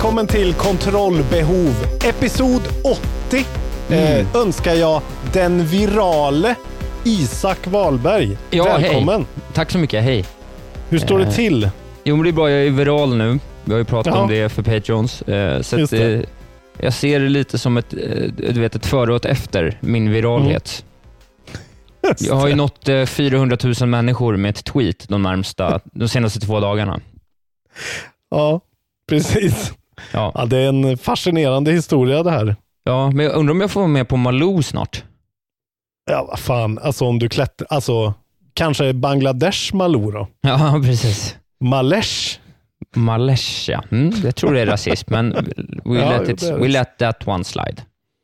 Välkommen till Kontrollbehov. Episod 80 Mm. eh, önskar jag den virale Isak Wahlberg. Ja, Välkommen. hej. Tack så mycket, hej. Hur står det Eh, till? Jo, men det är bra. Jag är viral nu. Vi har ju pratat Jaha. om det för Patreons. Eh, så att, det. eh, jag ser det lite som ett, eh, du vet, ett före och ett efter min viralhet. Jag har ju nått eh, 400 000 människor med ett tweet de, närmsta, de senaste två dagarna. Ja, precis. Ja. Ja, det är en fascinerande historia det här. ja, men jag undrar om jag får vara med på Malou snart. Ja, vad fan. Alltså om du klättrar, alltså kanske Bangladesh Malou då? Ja, precis. Malesh? Malaysia. Mm, jag tror det är rasism, men we, Ja, let, it, we let that one slide.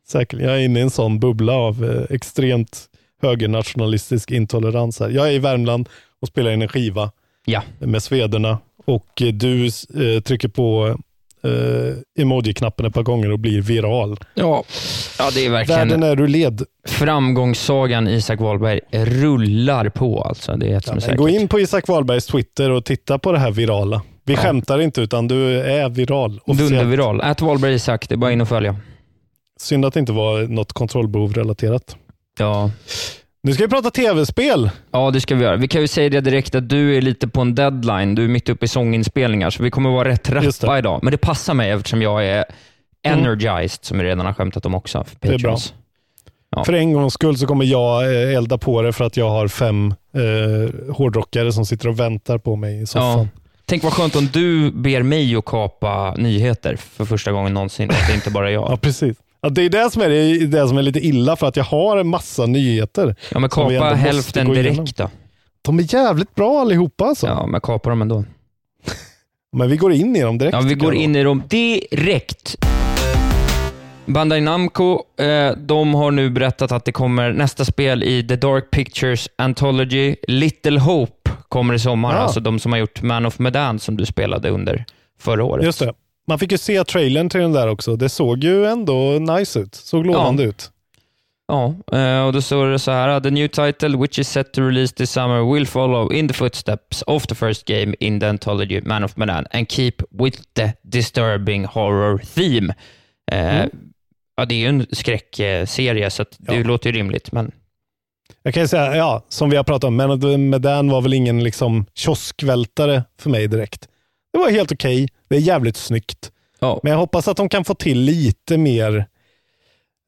Säkert. Jag är inne i en sån bubbla av eh, extremt högernationalistisk intolerans här. Jag är i Värmland och spelar in en skiva Ja. med Svederna och eh, du eh, trycker på eh, emoji-knappen ett par gånger och blir viral. Ja, ja det är verkligen... Världen är ur led. Framgångssagan Isak Wahlberg rullar på alltså. Det är ett som är Men säkert. Gå in på Isak Wahlbergs Twitter och titta på det här virala. Vi skämtar inte utan du är viral. Dunderviral. Ät Wahlberg Isak, det är bara in och följa. Synd att det inte var något kontrollbehov relaterat. Ja. Nu ska vi prata tv-spel. ja, det ska vi göra. Vi kan ju säga det direkt att du är lite på en deadline. Du är mitt uppe i sånginspelningar, så vi kommer vara rätt rappa idag. Men det passar mig eftersom jag är energized, som vi redan har skämtat om också. För Det är bra. Patreons. Ja. För en gångs skull så kommer jag eh, elda på det för att jag har fem eh, hårdrockare som sitter och väntar på mig i soffan. Ja. Tänk vad skönt om du ber mig att kapa nyheter för första gången någonsin. Att det inte bara är Ja, jag. precis. Ja, det är det som är, det, det som är lite illa för att jag har en massa nyheter. Ja, men kapa hälften igenom. direkt då. De är jävligt bra allihopa alltså. Ja, men kapa dem ändå. Men vi går in i dem direkt. Ja, vi går in i dem direkt. Bandai Namco, eh, de har nu berättat att det kommer nästa spel i The Dark Pictures Anthology. Little Hope kommer i sommar, Ja. alltså de som har gjort Man of Medan som du spelade under förra året. Just det. Man fick ju se trailern till den där också. Det såg ju ändå nice ut. Såg lovande ut. Ja, eh, och då står det så här. The new title, which is set to release this summer, will follow in the footsteps of the first game in the anthology Man of Medan and keep with the disturbing horror theme. Eh, Mm. Ja, det är ju en skräckserie, så det Ja. låter ju rimligt. Men Jag kan ju säga, ja, som vi har pratat om, men Medan var väl ingen liksom kioskvältare för mig direkt. Det var helt okej. Det är jävligt snyggt. ja, Men jag hoppas att de kan få till lite mer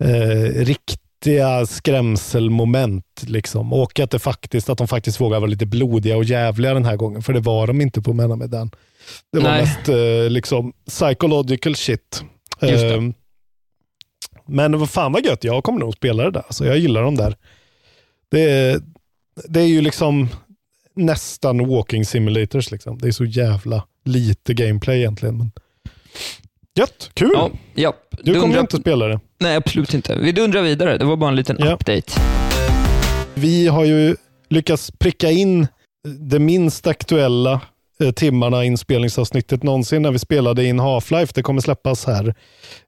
eh, riktiga skrämselmoment. Liksom. Och att, det faktiskt, att de faktiskt vågar vara lite blodiga och jävliga den här gången. För det var de inte på Mena med den. Det var Nej. mest eh, liksom psychological shit. Eh, men vad fan vad gött, jag kommer nog spela det där. Så jag gillar dem där. Det är, det är ju liksom nästan walking simulators. Liksom. Det är så jävla lite gameplay egentligen. Men... Gött, kul! ja, ja. Du kommer Dundra- inte spela det. Nej, absolut inte. Vi dundrar vidare. Det var bara en liten Ja. update. Vi har ju lyckats pricka in det minst aktuella eh, timmarna inspelningsavsnittet någonsin när vi spelade in Half-Life. Det kommer släppas här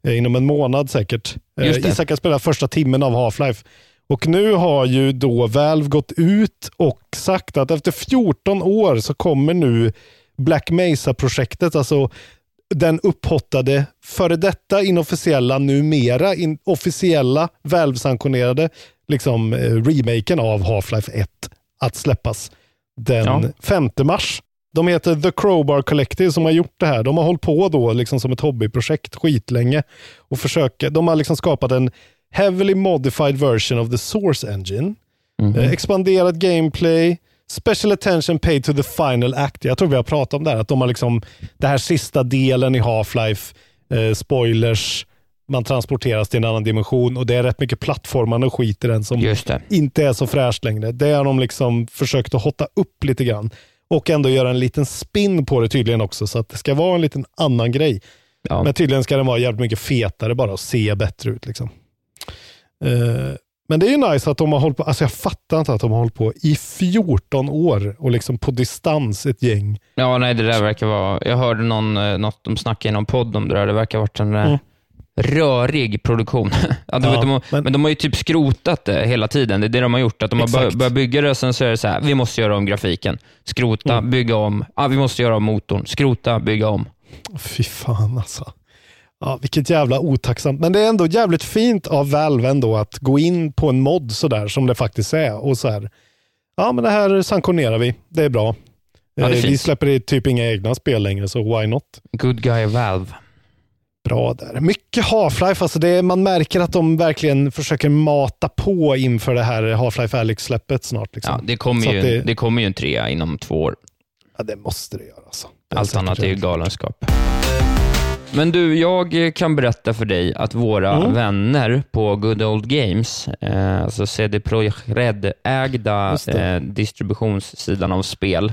eh, inom en månad säkert. Eh. Isak har spelat första timmen av Half-Life Och nu har ju då Valve gått ut och sagt att efter 14 år så kommer nu Black Mesa-projektet, alltså den upphottade, före detta inofficiella, numera in, officiella, Valve-sanktionerade liksom, eh, remaken av Half-Life 1 att släppas den Ja. 5 mars. De heter The Crowbar Collective som har gjort det här. De har hållit på då liksom som ett hobbyprojekt skitlänge och försöker, de har liksom skapat en heavily modified version of the source engine. Eh, expanderat gameplay, special attention paid to the final act. Jag tror vi har pratat om det här, att de har liksom, det här sista delen i Half-Life, eh, spoilers, man transporteras till en annan dimension och det är rätt mycket plattformande och skit i den som inte är så fräscht längre. Det har de liksom försökt att hotta upp lite grann och ändå göra en liten spin på det tydligen också så att det ska vara en liten annan grej. Ja. Men tydligen ska den vara jävligt mycket fetare bara och se bättre ut. Liksom. Eh, men det är ju nice att de har hållit på, alltså jag fattar inte att de har hållit på i 14 år och liksom på distans ett gäng. Ja, nej, det där verkar vara... Jag hörde någon, eh, något de snackade i någon podd om det där. Det verkar ha varit en eh, Mm. rörig produktion. ja, de, Ja, de, har- men- men de har ju typ skrotat det hela tiden. Det är det de har gjort. Att de har Exakt. börjat bygga det, sen så är det så här, vi måste göra om grafiken. Skrota, Mm. bygga om. Ah, vi måste göra om motorn. Skrota, bygga om. Fy fan alltså. Ja, vilket jävla otacksamt. Men det är ändå jävligt fint av Valve ändå att gå in på en mod sådär som det faktiskt är och så här. Ja, men det här sanktionerar vi. Det är bra. Ja, det är Eh, vi släpper typ inga egna spel längre, så why not? Good guy Valve. Bra där. Mycket Half-Life. Alltså det man märker att de verkligen försöker mata på inför det här Half-Life Alyx-släppet snart. Liksom. Ja, det, kommer Så ju, det... det- kommer ju en trea inom två år. Ja, det måste det göra. Alltså. Det Allt annat är ju galenskap. Men du, jag kan berätta för dig att våra Mm. vänner på Good Old Games, eh, alltså CD Projekt Red-ägda det. eh, distributionssidan av spel,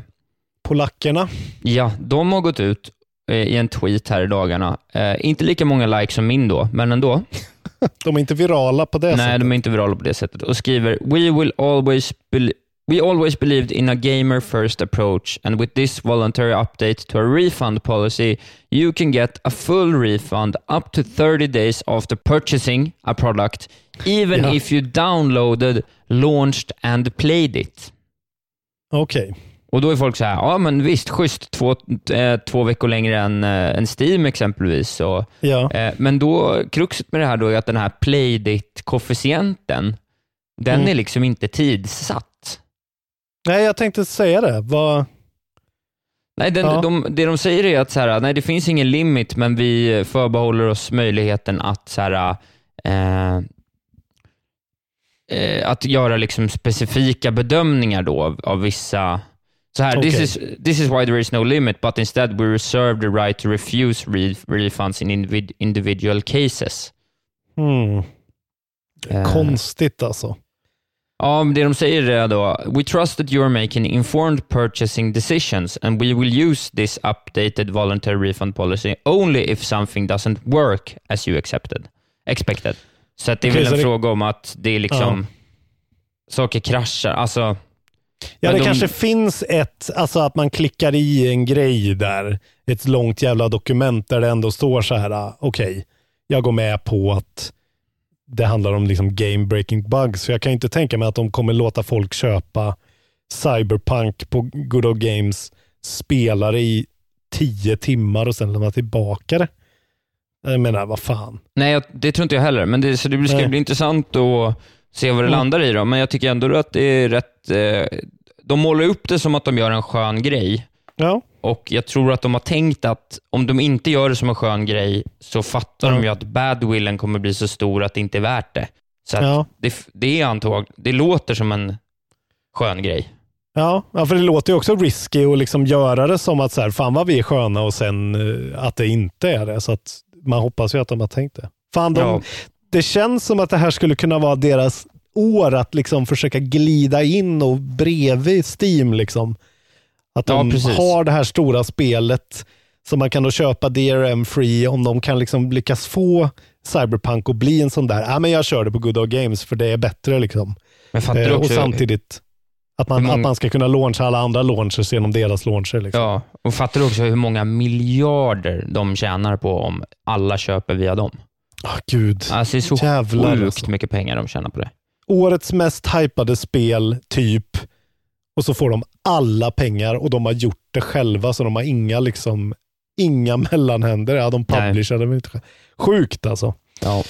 Polackerna. ja, de har gått ut eh, i en tweet här i dagarna. Eh, inte lika många likes som min då, men ändå. De är inte virala på det Nej, sättet. de är inte virala på det sättet. Och skriver “We will always bel- We always believed in a gamer first approach and with this voluntary update to a refund policy you can get a full refund up to 30 days after purchasing a product even Ja. if you downloaded, launched and played it”. Okej. Och då är folk så här, ja men visst, schysst, två, eh, två veckor längre än, eh, än Steam exempelvis. Så, Ja. Eh, Men då, kruxet med det här då är att den här playdit-koefficienten, den Mm. är liksom inte tidsatt. Nej, jag tänkte säga det. Vad... Nej, den, Ja. de, det de säger är att så här, nej, det finns ingen limit, men vi förbehåller oss möjligheten att så här, eh, eh, att göra liksom specifika bedömningar då av, av vissa så här, this, Okej. is, this is why there is no limit, but instead we reserve the right to refuse re refunds in individ, individual cases. Eh, Konstigt alltså. Ja, det de säger är då, we trust that you are making informed purchasing decisions and we will use this updated voluntary refund policy only if something doesn't work as you accepted, expected. Så att det är väl en det- fråga om att det är liksom, saker kraschar. Alltså, Ja, det de- kanske finns ett, alltså att man klickar i en grej där, ett långt jävla dokument där det ändå står så här, okej, jag går med på att det handlar om liksom game breaking bugs. Så jag kan inte tänka mig att de kommer låta folk köpa Cyberpunk på Good Old Games, spela det i tio timmar och sen lämna tillbaka det. Jag menar, vad fan. nej, det tror inte jag heller, men det, så det ska Nej. bli intressant att se vad det Mm. landar i då. Men jag tycker ändå att det är rätt, eh, de målar upp det som att de gör en skön grej, Ja, Och jag tror att de har tänkt att om de inte gör det som en skön grej, så fattar Ja. de ju att badwillen kommer bli så stor att det inte är värt det. Så Ja. det, det är antag, det låter som en skön grej. Ja, ja, för det låter ju också risky att liksom göra det som att så här, fan vad vi är sköna och sen eh, att det inte är det. Så att man hoppas ju att de har tänkt det. Fan, de, Ja. Det känns som att det här skulle kunna vara deras år att liksom försöka glida in och bredvid Steam. Liksom. Att Ja, de precis. har det här stora spelet som man kan då köpa DRM free om de kan liksom lyckas få Cyberpunk att bli en sån där, ja men jag kör det på Good Old Games för det är bättre. liksom. Eh, och samtidigt att man, många- att man ska kunna launcha alla andra launchers genom deras launcher. Liksom. ja, och fattar du också hur många miljarder de tjänar på om alla köper via dem? Ah, gud. Alltså det är så Jävlar, sjukt alltså. mycket pengar de tjänar på det. årets mest hypade spel, typ. Och så får de alla pengar och de har gjort det själva, så de har inga liksom inga mellanhänder. Ja, de publicerade väl inte. Sjukt alltså. Ja.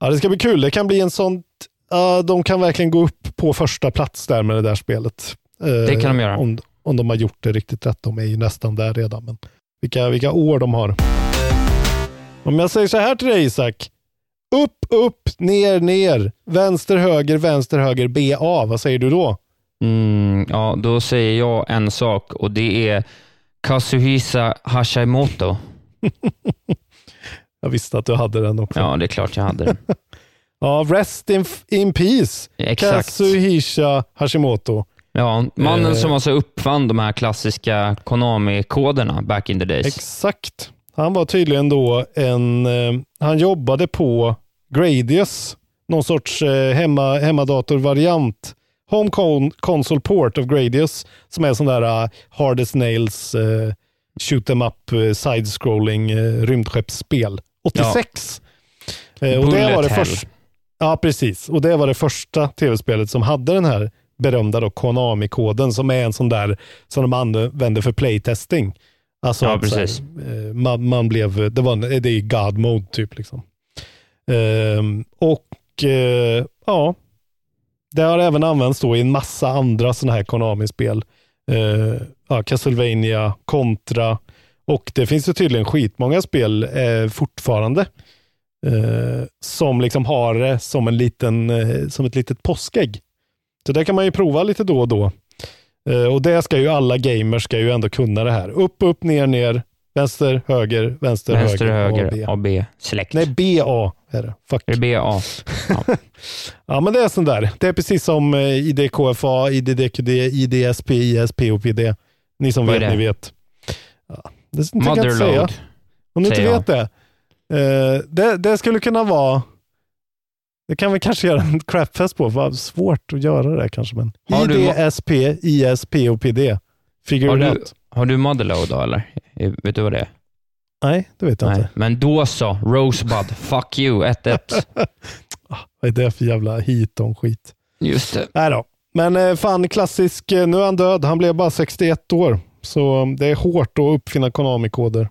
Ja, det ska bli kul. Det kan bli en sånt... ja, de kan verkligen gå upp på första plats där med det där spelet. Eh, Det kan de göra. Om, om de har gjort det riktigt rätt. De är ju nästan där redan. Men vilka, vilka år de har. Om jag säger så här till dig Isak. Upp, upp, ner, ner. Vänster, höger, vänster, höger, BA. Vad säger du då? Mm, ja, då säger jag en sak och det är Kazuhisa Hashimoto. Jag visste att du hade den också. Ja, det är klart jag hade den. Ja, rest in, in peace. Exakt. Kazuhisha Hashimoto. Ja, mannen Eh. som alltså uppfann de här klassiska Konami-koderna back in the days. Exakt. Han var tydligen då en, eh, han jobbade på Gradius, någon sorts eh, hemma, hemmadatorvariant. Home con console port of Gradius, som är sån där uh, hardest nails, eh, shoot em up, eh, side-scrolling eh, rymdskeppsspel. 86. Eh, och det var det första. Ja, precis. Och det var det första tv-spelet som hade den här berömda Konami-koden som är en sån där som de använder för playtesting. Alltså Ja, så här, precis. eh, man, man blev, det, var, det är God mode typ. liksom. Ehm, och eh, ja, det har även använts då i en massa andra sådana här Konami-spel. Eh, ja, Castlevania, Contra och det finns ju tydligen skitmånga spel eh, fortfarande eh, som liksom har det som, en liten, eh, som ett litet påskägg. Så det kan man ju prova lite då och då. Eh, och det ska ju alla gamers ska ju ändå kunna det här. Upp, upp, ner, ner, vänster, höger, vänster, Vänster, höger, höger, A, B. A, B, släkt. Nej, BA är det. Fuck. Är det B, A? Ja, men det är sånt där. Det är precis som eh, IDKFA, IDDQD, IDSP, ISP och PD. Ni som Vad vet, det? ni vet. Ja, det tänker jag inte säga. Motherload. Om du inte vet det. Eh, det. Det skulle kunna vara det kan vi kanske göra en crapfest på. Vad svårt att göra det kanske. Men Har du- IDSP, ISP och PD. Figure Har du, har du Motherload då eller? Eh, Vet du vad det är? Nej, det vet jag Nej. inte. Men då så, Rosebud, fuck you, 1-1. Vad är det för jävla hiton-skit? Just det. Nej då. Men eh, fan, klassisk. eh, Nu är han död. Han blev bara 61 år. Så um, det är hårt att uppfinna Konami-koder.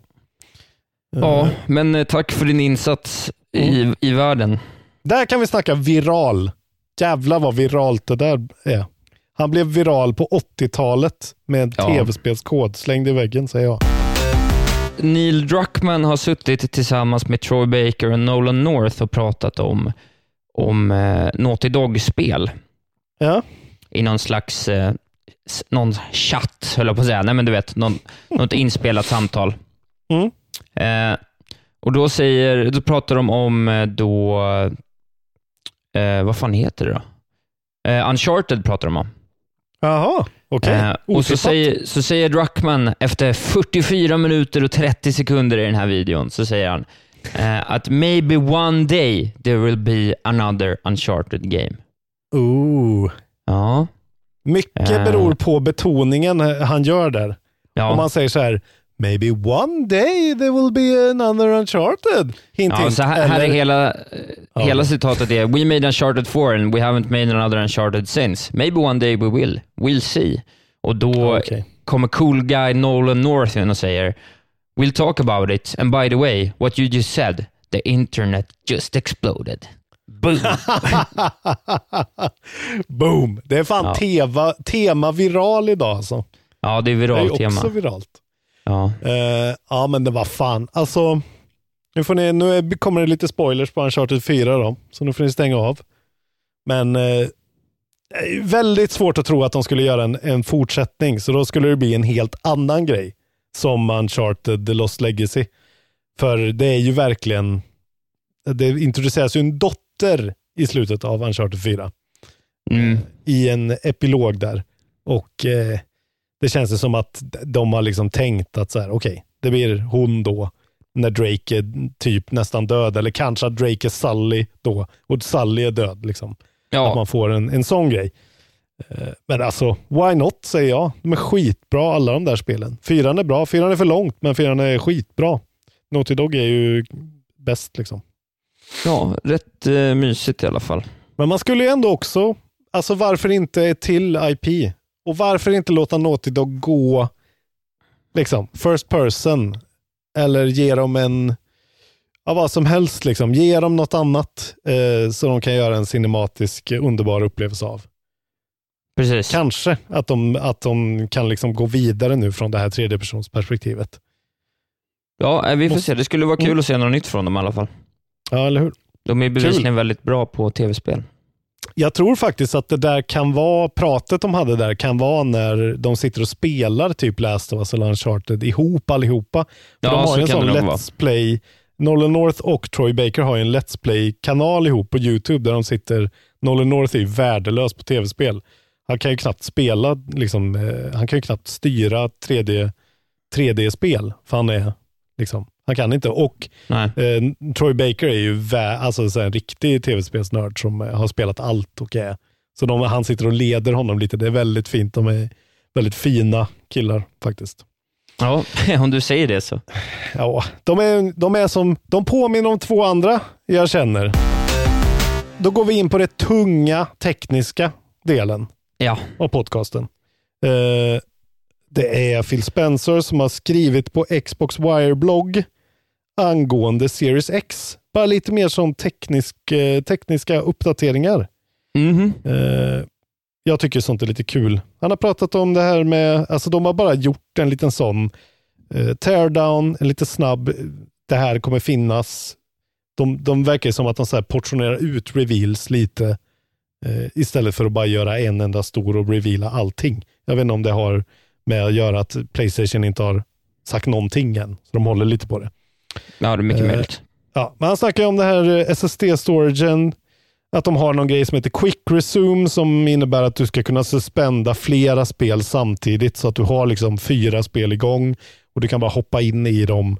Ja, Eh, men eh, tack för din insats i, i världen. Där kan vi snacka viral. Jävlar vad viralt det där är. Han blev viral på 80-talet med en Ja. tv-spelskod. Slängd i väggen säger jag. Neil Druckmann har suttit tillsammans med Troy Baker och Nolan North och pratat om, om eh, Naughty Dog-spel Ja, i någon slags eh, någon chatt, höll jag på att säga. Nej, men du vet, någon, något inspelat samtal. Mm. Eh, och då, säger, då pratar de om eh, då, eh, vad fan heter det då? Eh, Uncharted pratar de om. Jaha, okej. Eh, och så säger, så säger Druckmann efter 44 minuter och 30 sekunder i den här videon, så säger han eh, att maybe one day there will be another uncharted game. Ooh. Ja. Mycket Eh. beror på betoningen han gör där. Ja. Om man säger så här, maybe one day there will be another uncharted. Hint, Ja, hint. så här, här är hela, eh, Ja. hela citatet är We made Uncharted 4 and we haven't made another Uncharted since. Maybe one day we will. We'll see. Och då okej. kommer cool guy Nolan North in och säger We'll talk about it and by the way, what you just said, the internet just exploded. Boom! Boom! Det är fan Ja. teva, tema viral idag alltså. ja, det är Det är ju viralt också tema. viralt. Ja. Eh, ja, men det var fan. Alltså, nu, får ni, nu kommer det lite spoilers på Uncharted 4 då, så nu får ni stänga av. Men eh, väldigt svårt att tro att de skulle göra en, en fortsättning, så då skulle det bli en helt annan grej som Uncharted The Lost Legacy. För det är ju verkligen, det introduceras ju en dotter i slutet av Uncharted 4 Mm. i en epilog där. Och eh, det känns det som att de har liksom tänkt att så här, okej, det blir hon då när Drake är typ nästan död, eller kanske att Drake är Sully då, och Sully är död. Liksom. Att Ja, man får en, en sån grej. Eh, Men alltså, why not säger jag. De är skitbra alla de där spelen. Fyran är bra, fyran är för långt, men fyran är skitbra. Naughty Dog är ju bäst liksom. ja, rätt eh, mysigt i alla fall. Men man skulle ju ändå också, alltså varför inte ett till IP? Och varför inte låta Naughty Dog gå liksom first person? Eller ge dem en, ja, vad som helst, liksom. ge dem något annat eh, så de kan göra en cinematisk underbar upplevelse av. Precis. Kanske att de, att de kan liksom gå vidare nu från det här tredjepersonsperspektivet. Ja, eh, vi får se. Det skulle vara kul att se något nytt från dem i alla fall. Ja, eller hur? De är bevisligen väldigt bra på tv-spel. Jag tror faktiskt att det där kan vara, pratet de hade där kan vara när de sitter och spelar typ Last of Us eller Uncharted ihop allihopa. För Ja, de har ju en sån nog vara. Let's Play, Nolan North och Troy Baker har ju en Let's Play-kanal ihop på YouTube där de sitter, Nolan North är ju värdelös på tv-spel. Han kan ju knappt spela, liksom, eh, han kan ju knappt styra 3D, 3D-spel, för han är liksom, han kan inte. Och. Eh, Troy Baker är ju vä- alltså, en riktig tv-spelsnörd som eh, har spelat allt och är. Så de, han sitter och leder honom lite. Det är väldigt fint. De är väldigt fina killar faktiskt. Ja, om du säger det så. Ja, de, är, de är som, de påminner om två andra jag känner. Då går vi in på det tunga tekniska delen Ja. av podcasten. Eh, det är Phil Spencer som har skrivit på Xbox Wire-blogg angående Series X. Bara lite mer som teknisk, eh, tekniska uppdateringar. Mhm. Eh, jag tycker sånt är lite kul. Han har pratat om det här med, alltså de har bara gjort en liten sån eh, teardown, en lite snabb, eh, det här kommer finnas. De, de verkar som att de så portionerar ut reveals lite eh, istället för att bara göra en enda stor och reveala allting. Jag vet inte om det har med att göra att Playstation inte har sagt någonting än, så de håller lite på det. Ja, det är mycket Eh, möjligt. Ja, men han snackar om det här eh, SSD-storagen, att de har någon grej som heter Quick Resume som innebär att du ska kunna suspenda flera spel samtidigt så att du har liksom fyra spel igång och du kan bara hoppa in i dem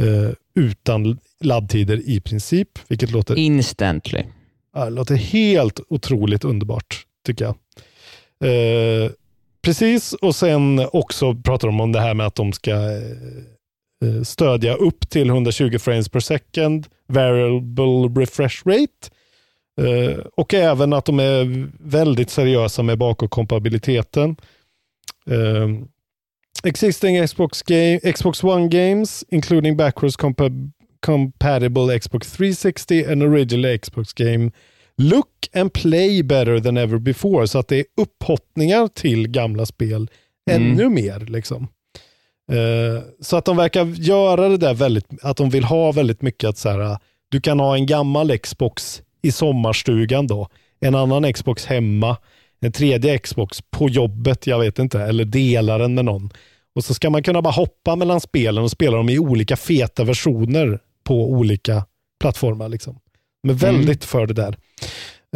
eh, utan laddtider i princip, vilket låter, Instantly. ja, det låter helt otroligt underbart tycker jag. Eh, precis, och sen också pratar de om det här med att de ska eh, eh stödja upp till 120 frames per second, variable refresh rate. Eh, och även att de är väldigt seriösa med bakåtkompatibiliteten. Eh, existing Xbox, game, Xbox One games, including backwards compa- compatible Xbox 360 and original Xbox game, look and play better than ever before. Så att det är upphottningar till gamla spel Mm. ännu mer. Liksom. Eh, så att de verkar göra det där väldigt, att de vill ha väldigt mycket att så här, du kan ha en gammal Xbox i sommarstugan då, en annan Xbox hemma, en tredje Xbox på jobbet, jag vet inte, eller dela den med någon. Och så ska man kunna bara hoppa mellan spelen och spela dem i olika feta versioner på olika plattformar. Liksom. De är väldigt för det där.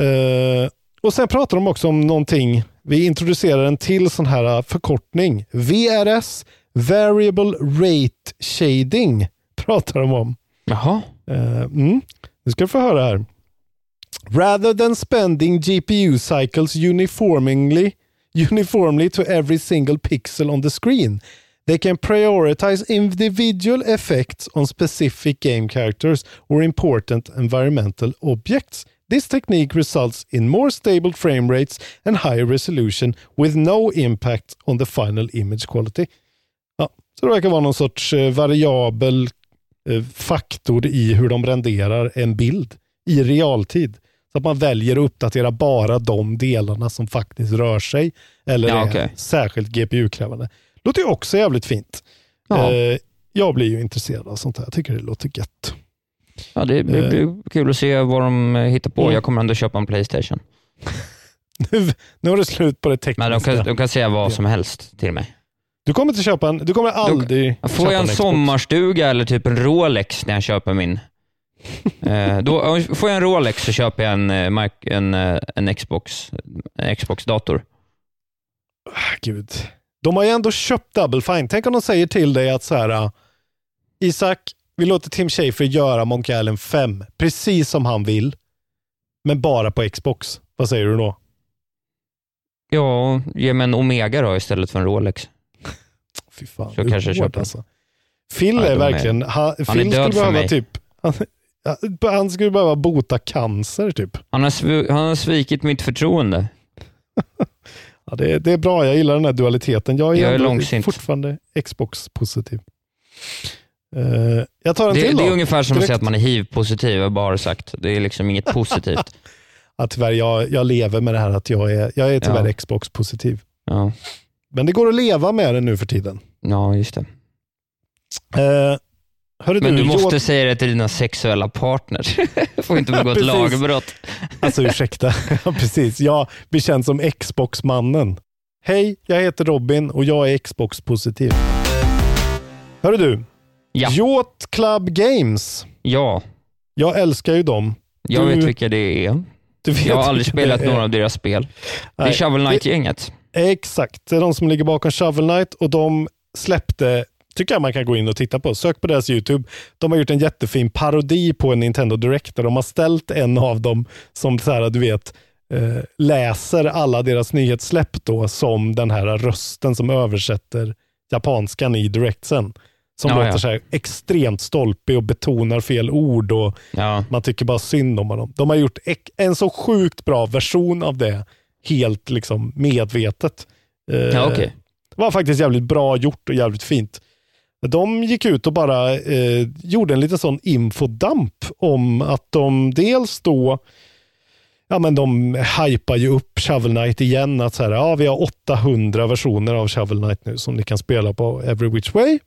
Eh, och Sen pratar de också om någonting, vi introducerar en till sån här förkortning. VRS, Variable Rate Shading, pratar de om. Jaha. Uh, mm. Nu ska du få höra här. Rather than spending GPU cycles uniformly, uniformly to every single pixel on the screen, they can prioritize individual effects on specific game characters or important environmental objects. This technique results in more stable frame rates and higher resolution with no impact on the final image quality. Ja, så det verkar vara någon sorts eh, variabel eh, faktor i hur de renderar en bild i realtid. Så att man väljer att uppdatera bara de delarna som faktiskt rör sig eller Ja, är okej. särskilt GPU-krävande. Låter ju också jävligt fint. Ja. Eh, jag blir ju intresserad av sånt här. Jag tycker det låter gött. Ja, det blir blir kul att se vad de eh, hittar på. Mm. Jag kommer ändå köpa en Playstation. Nu, nu har det slut på det tekniska. Men de kan, de kan säga vad som helst till mig. Du kommer inte köpa en, du kommer aldrig Får köpa jag en Xbox. sommarstuga eller typ en Rolex när jag köper min? eh, då, får jag en Rolex så köper jag en, eh, en, eh, en Xbox, en Xbox-dator. Ah, Gud. De har ju ändå köpt Double Fine. Tänk om de säger till dig att så här, uh, Isak, vi låter Tim Schafer göra Monkey Island 5, precis som han vill, men bara på Xbox. Vad säger du då? Ja, ge mig en Omega då istället för en Rolex. Fy fan, Så du är kanske köper. alltså. Phil Ja, är är- verkligen, han, är Phil död skulle för behöva mig. typ, han, Han skulle behöva bota cancer typ. Han har, han har svikit mitt förtroende. Ja, det, är, det är bra, jag gillar den här dualiteten. Jag är, Jag är långsint. fortfarande Xbox-positiv. Eh, jag tar en Det, till det då. är ungefär som att Direkt. säga att man är hiv-positiv, jag har bara sagt. Det är liksom inget positivt. Ja, tyvärr, jag, jag lever med det här att jag är, jag är tyvärr Ja. Xbox-positiv. Ja, Men det går att leva med det nu för tiden. ja just det. Eh, hörru Men du måste jag, säga det till dina sexuella partners. får inte begå ett lagbrott. Alltså ursäkta, precis. Jag blir känd som Xbox-mannen. Hej, jag heter Robin och jag är Xbox-positiv. Hörru du, Ja. Yacht Club Games. Ja, Jag älskar ju dem. jag Du- vet vilka det är. Du Jag har aldrig spelat några av deras spel. Det är Nej, Shovel Knight-gänget. Exakt, det är de som ligger bakom Shovel Knight och de släppte, tycker jag man kan gå in och titta på. Sök på deras YouTube. De har gjort en jättefin parodi på en Nintendo Direct där de har ställt en av dem som så här, du vet, eh, läser alla deras nyhetssläpp då som den här rösten som översätter japanskan i directsen. Som Ja, låter ja. så här extremt stolpig och betonar fel ord och Ja. man tycker bara synd om honom. De har gjort en så sjukt bra version av det, helt liksom medvetet. Eh, Ja, okej. Det var faktiskt jävligt bra gjort och jävligt fint. De gick ut och bara eh, gjorde en liten sån infodump om att de dels då Ja, men de hypar ju upp Shovel Knight igen. Att så här, ja, vi har 800 versioner av Shovel Knight nu som ni kan spela på Every Which Way.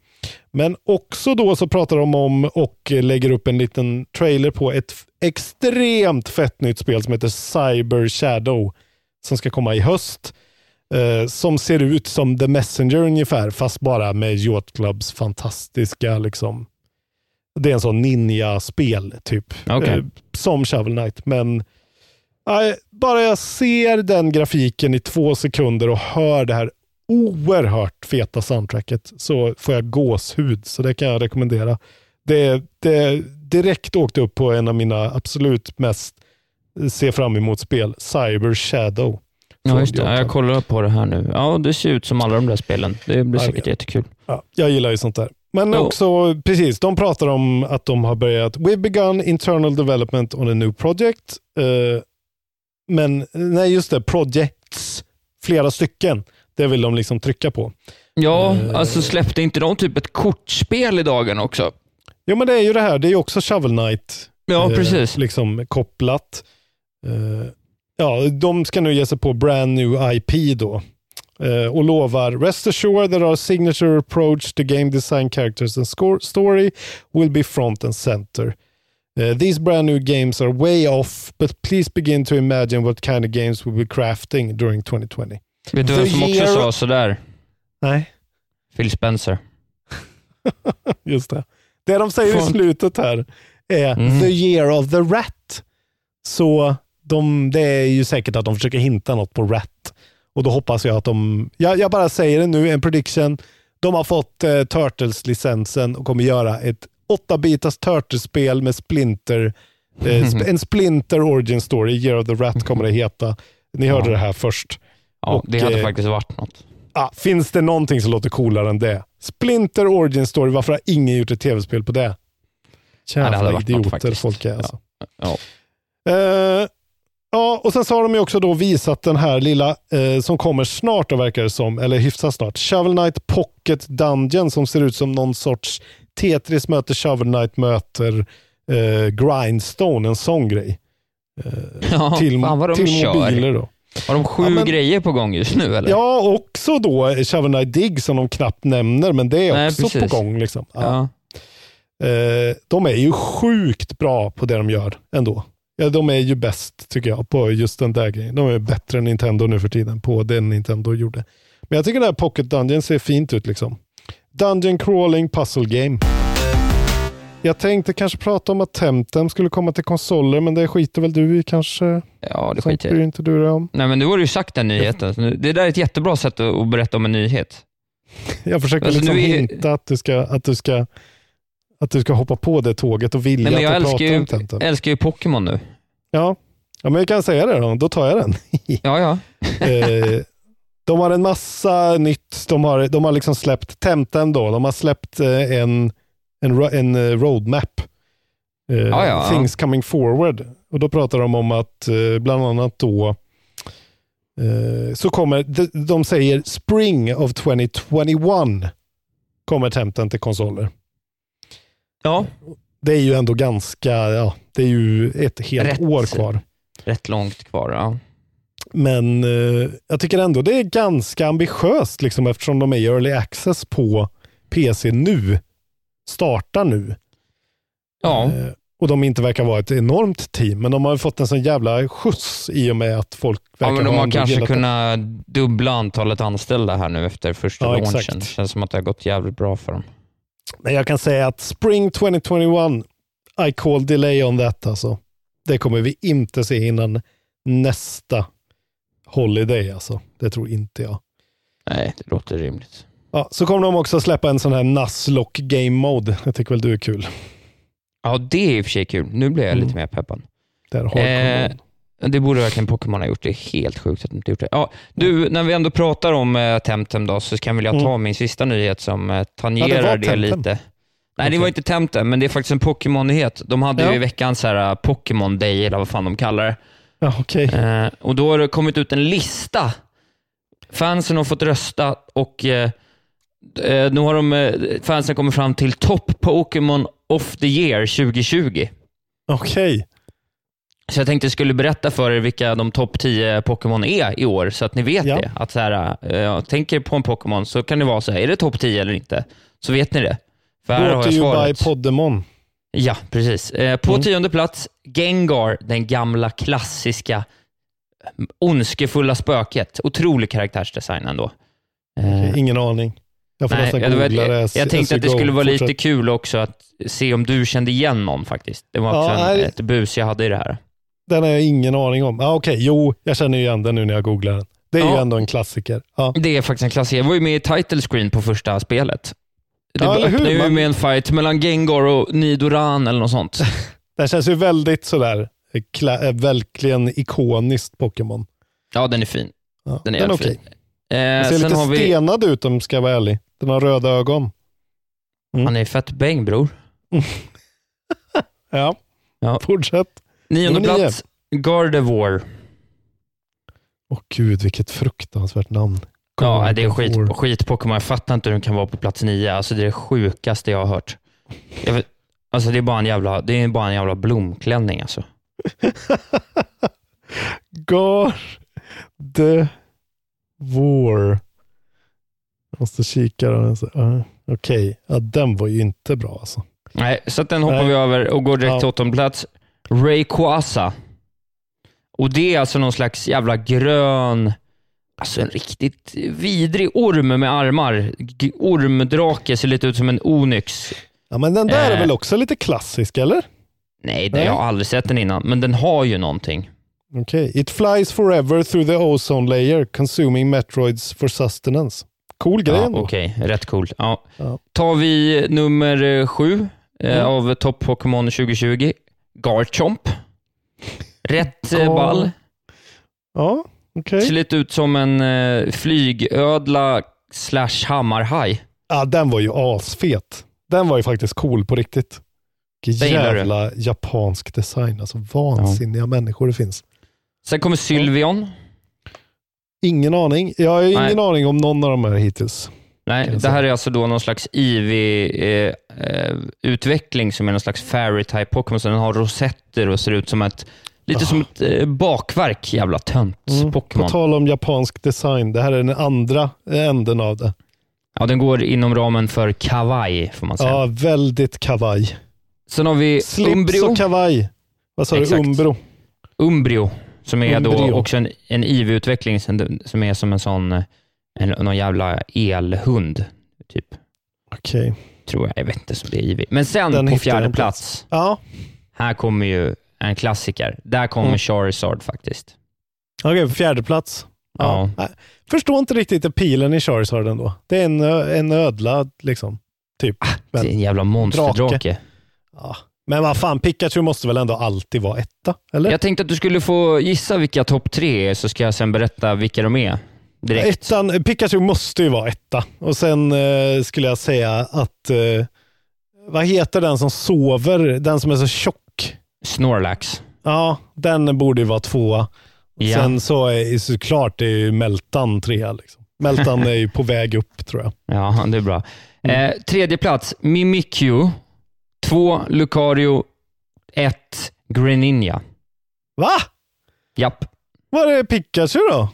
Men också då så pratar de om och lägger upp en liten trailer på ett extremt fett nytt spel som heter Cyber Shadow som ska komma i höst. Eh, som ser ut som The Messenger ungefär, fast bara med Yacht Clubs fantastiska liksom. Det är en sån ninja-spel typ. Okej. Eh, som Shovel Knight. Men nej, bara jag ser den grafiken i två sekunder och hör det här oerhört feta soundtracket så får jag gåshud. Så det kan jag rekommendera. Det, det direkt åkte upp på en av mina absolut mest se fram emot spel, Cyber Shadow. Ja, just det. Ja, Jag kollar på det här nu. Ja, det ser ut som alla de där spelen. Det blir säkert Verkligen. jättekul. Ja, jag gillar ju sånt där. Men Ja. också, precis, de pratar om att de har börjat, we've begun internal development on a new project. Eh, men, nej just det, projects, flera stycken. Det vill de liksom trycka på. Ja, Eh. alltså släppte inte de typ ett kortspel i dagen också? Jo men det är ju det här, det är ju också Shovel Knight Ja, eh, precis. liksom kopplat. Eh, ja, de ska nu ge sig på brand new IP då. Eh, och lovar Rest assured that our signature approach to game design characters and score story will be front and center. Eh, these brand new games are way off, but please begin to imagine what kind of games we'll be crafting during 2020. Vet du vem som också year- sa sådär? Nej, Phil Spencer. just det. Det de säger i Fan. slutet här är Mm. the year of the rat. Så de, det är ju säkert att de försöker hinta något på rat. Och då hoppas jag att de, jag, jag bara säger det nu, en prediction. De har fått eh, Turtles-licensen och kommer göra ett 8-bitars Turtles-spel med Splinter. Eh, sp- en Splinter Origin Story, Year of the Rat kommer det heta. Ni hörde Ja. det här först. Ja, Och, det hade eh, faktiskt varit något. Ah, finns det någonting som låter coolare än det? Splinter Origin Story, varför har ingen gjort ett tv-spel på det? Ja, det Jävla varit något idioter faktiskt. folk är alltså. Ja. Eh, ja, och sen så har de ju också då visat den här lilla eh, som kommer snart då verkar det som, eller hyfsat snart. Shovel Knight Pocket Dungeon som ser ut som någon sorts Tetris möter Shovel Knight möter eh, Grindstone, en sån grej. Eh, Ja, till fan vad de till kör. mobiler då. Har de sju Ja, men- grejer på gång just nu eller? Ja, också då Shovel Knight Dig som de knappt nämner, men det är Nej, också precis. på gång. Liksom. Ja. Ja. Eh, de är ju sjukt bra på det de gör ändå. Ja, de är ju bäst tycker jag på just den där grejen. De är bättre än Nintendo nu för tiden på det Nintendo gjorde. Men jag tycker det här Pocket Dungeon ser fint ut liksom. Dungeon crawling puzzle game. Jag tänkte kanske prata om att Temtem skulle komma till konsoler, men det skiter väl du i kanske? Ja, det skiter jag inte du dig om. Nej, men nu har du ju sagt den nyheten. Det där är ett jättebra sätt att berätta om en nyhet. Jag försöker Alltså, liksom är- hinta att du, ska, att, du ska, att du ska hoppa på det tåget och vilja Nej, men jag att pratar ju, om Temtem. älskar ju Pokémon nu. Ja. ja, men vi kan säga det då. Då tar jag den. Ja, ja. eh, de har en massa nytt. De har, de har liksom släppt Temtem då. De har släppt eh, en, en, en eh, roadmap eh, Ja, ja. Things coming forward. Och då pratar de om att bland annat då så kommer, de, de säger spring of 2021 kommer Tempten till konsoler. Ja, Det är ju ändå ganska, ja, det är ju ett helt Rätt. år kvar. rätt långt kvar. Ja. Men eh, jag tycker ändå det är ganska ambitiöst liksom, eftersom de är i early access på PC nu. Startar nu. Ja, Eh, och de inte verkar vara ett enormt team, men de har ju fått en sån jävla skjuts i och med att folk verkar ja men de ha har kanske kunnat dubbla antalet anställda här nu efter första Ja, launchen. exakt. Det känns som att det har gått jävligt bra för dem. Men jag kan säga att Spring 2021, I call delay on that alltså. Det kommer vi inte se innan nästa Holiday alltså. Det tror inte jag. Nej, det låter rimligt. Ja, så kommer de också släppa en sån här Nuzlocke Game Mode. Jag tycker väl du är kul. Ja, det är i och för sig kul. Nu blir jag Mm. lite mer peppad. Där har Eh, Det borde verkligen Pokémon ha gjort. Det är helt sjukt att de inte gjort det. Ja, du, när vi ändå pratar om eh, Temtem då, så kan väl jag ta Mm. min sista nyhet som eh, Ja, tangerar det var det, Temtem. lite. Nej, det var inte Temtem, men det är faktiskt en Pokémon-nyhet. De hade Ja. ju i veckan så här uh, Pokémon Day, eller vad fan de kallar det. Ja, okej. Eh, och då har det kommit ut en lista. Fansen har fått rösta och eh, eh, nu har de, eh, fansen kommit fram till Top Pokémon of the Year 2020. Okej. Så jag tänkte jag skulle berätta för er vilka de topp 10 Pokémon är i år, så att ni vet Ja. det. Att så här, eh, tänker på en Pokémon så kan det vara så här, är det topp 10 eller inte? Så vet ni det. För här har Brought to jag by. Poddemon. Ja, precis. Eh, på Mm. tionde plats, Gengar, den gamla klassiska mm, ondskefulla spöket. Otrolig karaktärsdesign ändå. Eh, Ingen aning. Jag får nej, nästan jag, googla det. jag, jag as tänkte att det skulle vara lite kul också att se om du kände igen någon faktiskt. Det var Ja, också en, nej. ett bus jag hade i det här. Den har jag ingen aning om. Ah, Okej, jo, jag känner igen den nu när jag googlar den. Det är ju Ja. ändå en klassiker. Ja. Det är faktiskt en klassiker. Jag var ju med i title screen på första spelet. Det Ja, öppnar ju Man- med en fight mellan Gengar och Nidoran eller något sånt. Den känns ju väldigt sådär, eh, eh, verkligen ikoniskt Pokémon. Ja, den är fin. Ja, Den är den är okej. Den Eh, ser sen lite vi... stenad ut om jag ska vara ärlig. Den har röda ögon. Mm. Han är fett bäng bror. Ja, Ja. fortsätt. Nionde Nummer nio. plats, Gardevoir. Åh gud, vilket fruktansvärt namn. Ja, det är skit, Gardevoir. skit Pokémon. Jag fattar inte hur den kan vara på plats nio. Alltså det är det sjukaste jag har hört. Jag vet, alltså det är bara en jävla, det är bara en jävla blomklänning alltså. Gar de War. Jag måste kika. Uh, Okej, ja, den var ju inte bra alltså. Nej, så att den hoppar Nej. vi över och går direkt Ja. till åttonde plats. Rayquaza. Och det är alltså någon slags jävla grön, alltså en riktigt vidrig orm med armar. Ormdrake, ser lite ut som en onyx. Ja, men den där är Eh. väl också lite klassisk, eller? Nej, det, Nej. jag har aldrig sett den innan, men den har ju någonting. Okej. It flies forever through the ozone layer, consuming metroids for sustenance. Cool grej Ja. Okej, rätt coolt. Ja. Ja. Tar vi nummer sju eh, Mm. av Top Pokémon 2020. Garchomp. Rätt eh, Gar- ball. Ja, okej. Ser lite ut som en eh, flygödla slash hammarhaj. Ja, den var ju asfet. Den var ju faktiskt cool på riktigt. Vilken du. jävla japansk design. Alltså vansinniga människor det finns. Sen kommer Sylveon. Ingen aning. Jag har ingen Nej. aning om någon av de här hittills. Nej, det här är alltså då någon slags IV-utveckling som är någon slags fairy-type Pokémon. Så den har rosetter och ser ut som ett, lite Ah. som ett eh, bakverk, jävla tönt Mm. På Pokémon. tal om japansk design. Det här är den andra änden av det. Ja, den går inom ramen för kawaii, får man säga. Ja, väldigt kavaj. Sen har vi Slips Umbrio. och kavaj. Vad sa du? Exakt. Umbro? Umbrio, som är då Umbrio. också en, en IV-utveckling som, som är som en sån, eh, en, någon jävla elhund, typ. Okej. Tror jag. Jag vet inte som det är IV. Men sen Den på fjärde plats, Ja, här kommer ju en klassiker. Där kommer Mm. Charizard faktiskt. okej. fjärde plats. Ja. Nej, Förstår inte riktigt pilen i Charizard ändå. Det är en, en ödla liksom. Typ. Men, det är en jävla monsterdrake. ja. Men vad fan, Pikachu måste väl ändå alltid vara etta? Eller? Jag tänkte att du skulle få gissa vilka topp tre är, så ska jag sen berätta vilka de är. Direkt. Ettan, Pikachu måste ju vara etta. Och sen eh, skulle jag säga att eh, vad heter den som sover? Den som är så tjock. Snorlax. Ja, den borde ju vara tvåa. Ja. Sen så är såklart det är ju Meltan trea. Liksom. Meltan är ju på väg upp tror jag. Ja, det är bra. Mm. Eh, tredje plats, Mimikyu. Två, Lucario. Ett, Greninja. Va? Japp. Var är Pikachu då?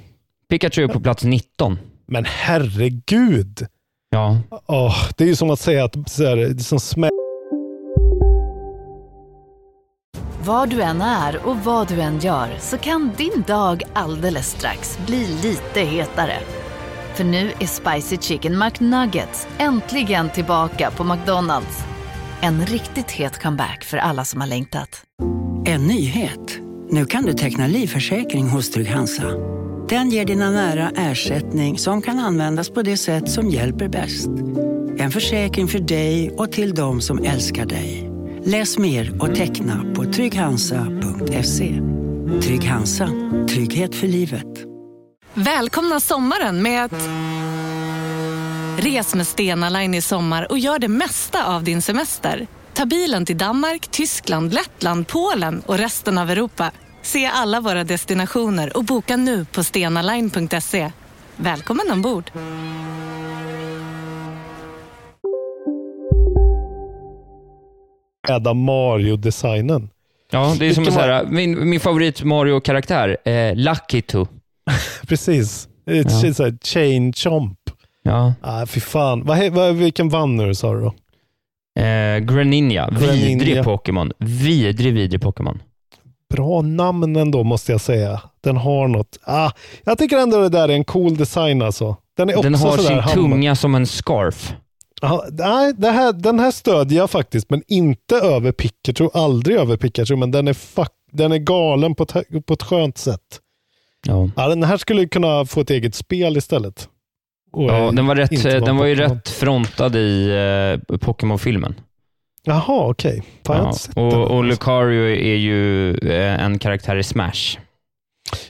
Pikachu på plats 19. Men herregud. Ja, Åh, det är ju som att säga att så här, det är som smä- Var du än är och vad du än gör så kan din dag alldeles strax bli lite hetare. För nu är Spicy Chicken McNuggets äntligen tillbaka på McDonalds. En riktigt het comeback för alla som har längtat. En nyhet. Nu kan du teckna livförsäkring hos Trygg-Hansa. Den ger dina nära ersättning som kan användas på det sätt som hjälper bäst. En försäkring för dig och till de som älskar dig. Läs mer och teckna på trygghansa.se. Trygg Hansa. Trygghet för livet. Välkomna sommaren med att... Res med Stena Line i sommar och gör det mesta av din semester. Ta bilen till Danmark, Tyskland, Lettland, Polen och resten av Europa. Se alla våra destinationer och boka nu på stenaline.se. Välkommen ombord! äda Mario-designen. ja det är som en Vilken så här, min, min favorit Mario-karaktär, eh, Lucky Two. Precis. Ett Ja. chain chomp. Ja. Ah, fy fan. Vad, vad, vilken vann nu sa du då? Eh, Greninja, Greninja. vidrig Pokémon. Vidrig, vidrig Pokémon. Bra namn ändå måste jag säga. Den har något. Ah, jag tycker ändå det där är en cool design alltså. Den är också Den har sin hammar- tunga som en scarf. Ja, nej, här, den här stödjer jag faktiskt, men inte över Pikachu. Aldrig över Pikachu, men den är, fuck, den är galen på ett, på ett skönt sätt. Ja. Ja, den här skulle kunna få ett eget spel istället. Ja, eh, den var, rätt, vara den var ju rätt frontad i eh, Pokémon-filmen. Jaha, okej. Fan, har Ja. inte sett den. Och, och Lucario är ju eh, en karaktär i Smash.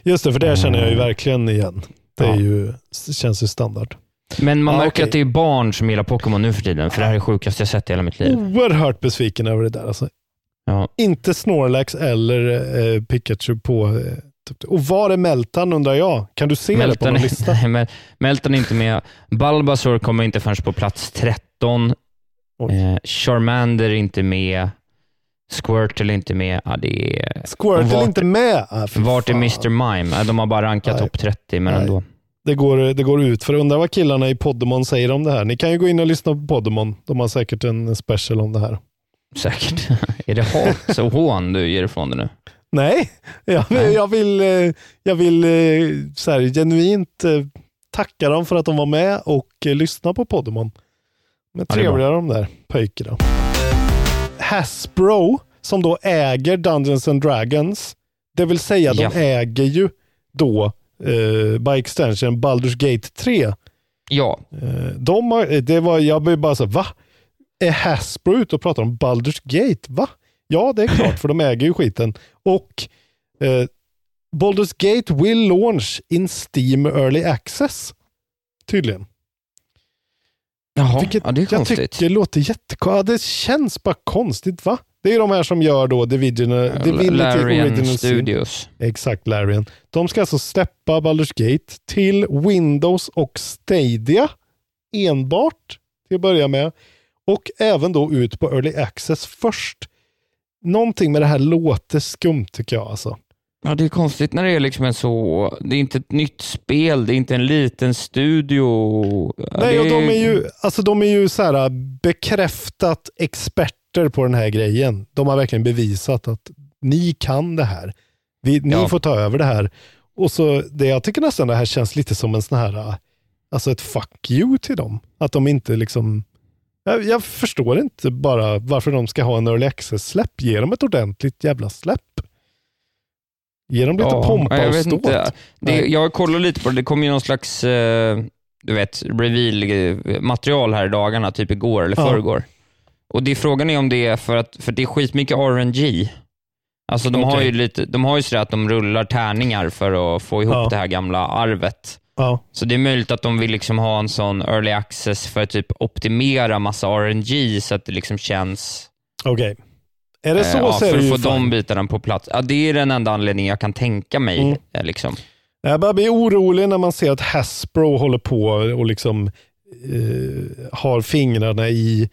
Just det, för det känner jag ju verkligen igen. Det är Ja. ju, känns ju standard. Men man Ja, märker okej. att det är barn som gillar Pokémon nu för tiden, för det här är det sjukaste jag sett i hela mitt liv. Oerhört besviken över det där. Alltså. Ja. Inte Snorlax eller eh, Pikachu på... Eh, och var är Meltan undrar jag? Kan du se det på någon lista? nej, men Melton är inte med. Bulbasaur kommer inte förrän på plats 13. Oj. Eh, Charmander är inte med. Squirtle är inte med. Ja, det är... Squirtle Vart- är inte med. Ah, Vart är fan. Mr Mime? De har bara rankat topp 30, men Nej. ändå. Det går, det går ut för undra vad killarna i Podemon säger om det här. Ni kan ju gå in och lyssna på Podemon. De har säkert en special om det här. Säkert. är det hat och hån du ger ifrån dig nu? Nej, jag, Nej. jag vill, eh, jag vill eh, så här, genuint eh, tacka dem för att de var med och eh, lyssna på Podemon. Men Ja, trevliga de där pojkarna. Hasbro, som då äger Dungeons and Dragons, det vill säga Ja. de äger ju då eh, by extension Baldur's Gate 3. Ja, Eh, de har, eh, det var, jag blev bara så va? Är Hasbro ute och pratar om Baldur's Gate? Va? Ja, det är klart, för de äger ju skiten. Och eh, Baldur's Gate will launch in Steam Early Access. Tydligen. Jaha, Vilket ja, det är jag konstigt. tycker låter jättekonstigt. Det känns bara konstigt, va? Det är de här som gör då Division, Divinity Larian Original Sin. Studios. Exakt, Larian. De ska alltså släppa Baldur's Gate till Windows och Stadia enbart till att börja med. Och även då ut på Early Access först. Någonting med det här låter skumt tycker jag alltså. Ja, det är konstigt när det är liksom en så... Det är inte ett nytt spel, det är inte en liten studio. Nej, och de är ju, alltså de är ju så här bekräftat experter på den här grejen. De har verkligen bevisat att ni kan det här. Vi, ni Ja. får ta över det här. Och så det, Jag tycker nästan det här känns lite som en sån här, alltså ett fuck you till dem. Att de inte liksom, jag, jag förstår inte bara varför de ska ha en early access-släpp. Ge dem ett ordentligt jävla släpp. Ge dem lite Ja, pompa jag och vet ståt. inte. Det, jag kollar lite på det, det kom ju någon slags eh, du vet, reveal-material här i dagarna, typ igår eller Ja. förrgår. Och det, frågan är om det är för att för det är skitmycket RNG. Alltså de har Okej. ju lite, de har ju sådär att de rullar tärningar för att få ihop Ja. det här gamla arvet. Ja. Så det är möjligt att de vill liksom ha en sån early access för att typ optimera massa RNG så att det liksom känns... Okej. Är det så eh, ja, så är för att få de bitarna på plats. Ja, det är den enda anledningen jag kan tänka mig. Mm. eh, Liksom. Jag börjar bli orolig när man ser att Hasbro håller på och liksom eh, har fingrarna i,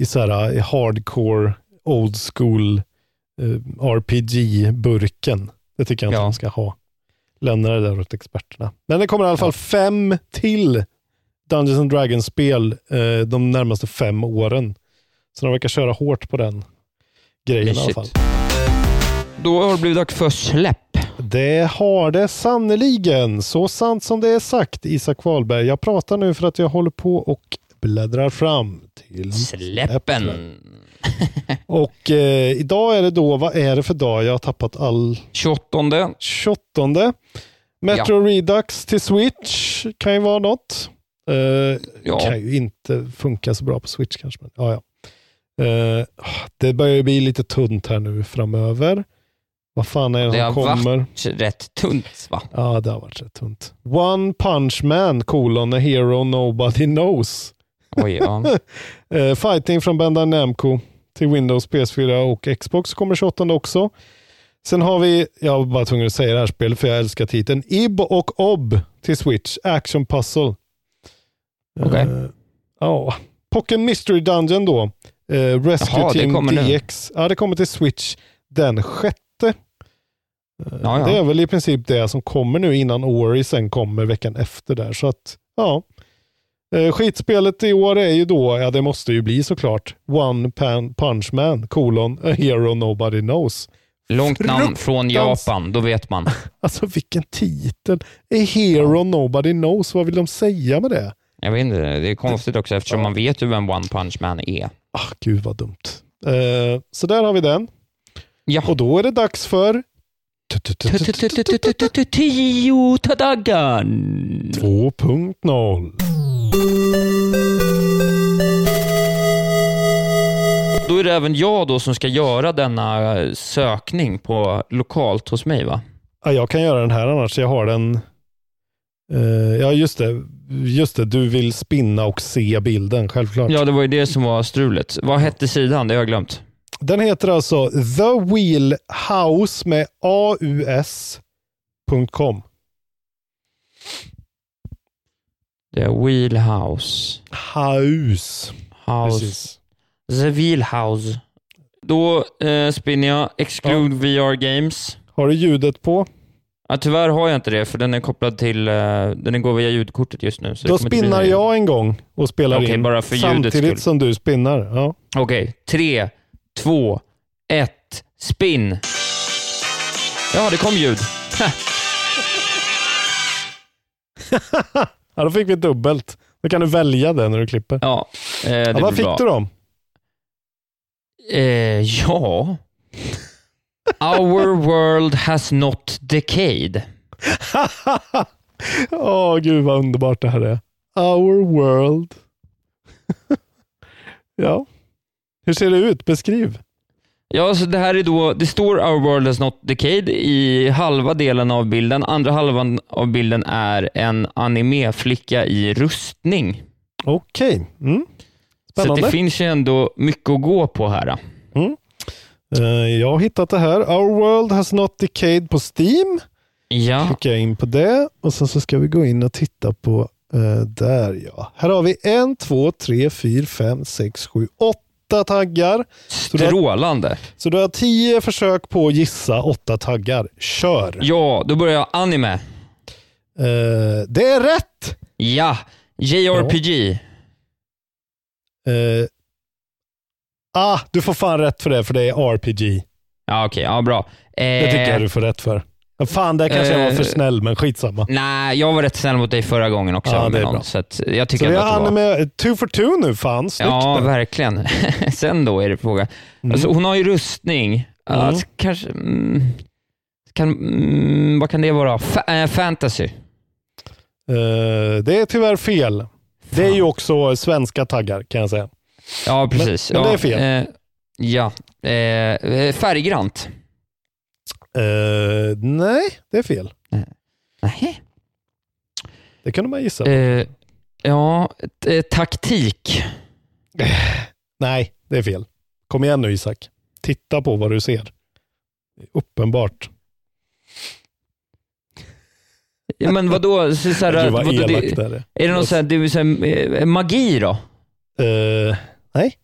i så här i hardcore old school eh, RPG-burken. Det tycker jag inte Ja. de ska ha. Lämna det där åt experterna. Men det kommer i alla fall fem till Dungeons and Dragons-spel eh, de närmaste fem åren. Så de verkar köra hårt på den grejen i alla fall. Då har det blivit dags för släpp. Det har det sannoliken. Så sant som det är sagt, Isak Wahlberg. Jag pratar nu för att jag håller på och bläddrar fram till Släppen. Och eh, idag är det då, vad är det för dag? Jag har tappat all... 28. 28. Metro Redux till Switch kan ju vara något. Eh, Ja. Kan ju inte funka så bra på Switch kanske. Men, ja, ja. Eh, det börjar ju bli lite tunt här nu framöver. Vad fan är det, Det som har kommer? varit rätt tunt va? Ja, det har varit rätt tunt. One Punch Man, kolon, a hero nobody knows. Oj, ja. Eh, fighting från Bandai Namco till Windows, PS4 och Xbox kommer 28 också. Sen har vi, jag var bara tvungen att säga det här spelet för jag älskar titeln, Ib och Ob till Switch, Action Puzzle. Okej. Eh, ja, Pocket Mystery Dungeon då. Eh, Rescue Jaha, det Team kommer nu. DX. Ja, det kommer till Switch den sjätte. Ja, ja. Det är väl i princip det som kommer nu innan Ori sen kommer veckan efter där. Så att, ja. Eh, skitspelet i år är ju då, ja det måste ju bli såklart, One Pan Punch Man, kolon, a hero nobody knows. Långt namn från Japan, då vet man. Alltså vilken titel. A hero nobody knows, vad vill de säga med det? Jag vet inte, det är konstigt också eftersom man vet ju vem One Punch Man är. Ah, gud vad dumt. Eh, så där har vi den. Ja. Och då är det dags för Tio dagar. 2.0. Då är det även jag då som ska göra denna eh, sökning på lokalt hos mig va? Ja, jag kan göra den här annars. Jag har den. Eh, ja, just det. Just det. Du vill spinna och se bilden, självklart. Ja, det var ju det som var strulet. Vad hette sidan? Det har jag glömt. Den heter alltså The Wheel House med aus.com. Det är Wheelhouse. House. House. Precis. The Wheelhouse. Då eh, spinner jag Exclude VR Games. Har du ljudet på? Ja, tyvärr har jag inte det, för den är kopplad till... Eh, den går via ljudkortet just nu. Då spinnar jag en gång och spelar Okej, in bara för samtidigt skull. som du spinnar. Ja. Okej, tre, två, ett, spinn. Ja, det kom ljud. ja, då fick vi dubbelt. Då kan du välja det när du klipper. Ja, eh, det Ja, vad fick bra. du då? Eh, ja... Our world has not decayed. Åh, gud vad underbart det här är. Our world. ja. Hur ser det ut? Beskriv. Ja, så det här är då, det står Our world has not decayed i halva delen av bilden. Andra halvan av bilden är en animeflicka i rustning. Okej. Mm. Så att Spännande. det finns ju ändå mycket att gå på här. Eh, jag har hittat det här. Our world has not decayed på Steam. Ja, Klickar jag in på det och sen så ska vi gå in och titta på eh, där ja. Här har vi en, två, tre, fyra, fem, sex, sju, åtta taggar. Så du, har, strålande. så du har tio försök på att gissa åtta taggar. Kör! Ja, då börjar jag anime. Eh, det är rätt! Ja, JRPG. Eh, ah, du får fan rätt för det, för det är RPG. Ja, okej, ja bra. Eh, Det tycker jag du får rätt för. Fan, där kanske jag var för Eh, snäll, men skitsamma. Nej, jag var rätt snäll mot dig förra gången också. Ja, det med är någon, bra. Så att jag tycker Så vi har det anime, two for two nu, fan. Snyggt. Ja, nu. verkligen. Sen då är det fråga. Alltså, hon har ju rustning. Mm. Alltså, kanske... Mm, kan, mm, vad kan det vara? Fa- eh, fantasy. Eh, det är tyvärr fel. Det är ju också svenska taggar kan jag säga. Ja, precis. men det ja, är fel. Eh, ja. Eh, färggrant. Eh, nej, det är fel. Nej. Det kunde man gissa. Eh, ja, taktik. Nej, det är fel. Kom igen nu Isak. Titta på vad du ser. Uppenbart. Ja, men vadå? Så, så här, vad vadå, elak det, det är. det någon sån här, det så här, magi då? Eh, nej,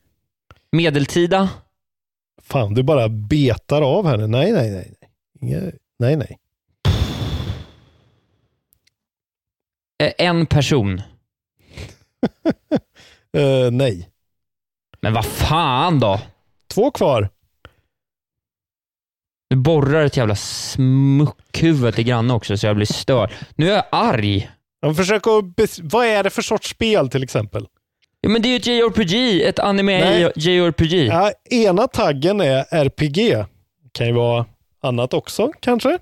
Medeltida? fan du bara betar av här nu. Nej, nej, nej. Nej. Nej, En person? Eh, nej. Men vad fan då? Två kvar. Du borrar ett jävla smuckhuvud till granne också så jag blir störd. Nu är jag arg. Jag försöker vad är det för sorts spel till exempel? Ja, men det är ju ett JRPG, ett anime Nej. JRPG. Ja, ena taggen är RPG. Kan ju vara annat också kanske.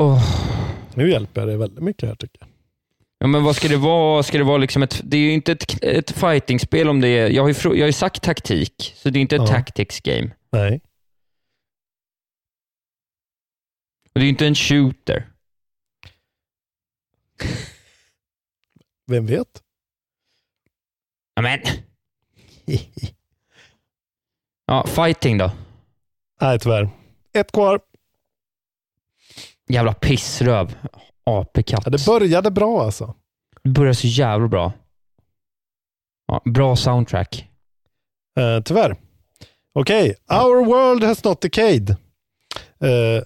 Åh. Nu hjälper jag dig väldigt mycket här tycker jag. Ja, men vad ska det vara? Ska det vara liksom ett, det är ju inte ett, ett fightingspel om det är, jag har ju, jag har ju sagt taktik, så det är inte ett Ja. tactics game. Nej. Och det är ju inte en shooter. Vem vet? Ja, men. Ja, fighting då. Nej tyvärr. Ett kvar. Jävla pissröv. Apekatt. Ja, det började bra alltså. Det börjar så jävla bra. Ja, bra soundtrack. Eh, tyvärr. Okej, Our World Has Not Decayed. Eh,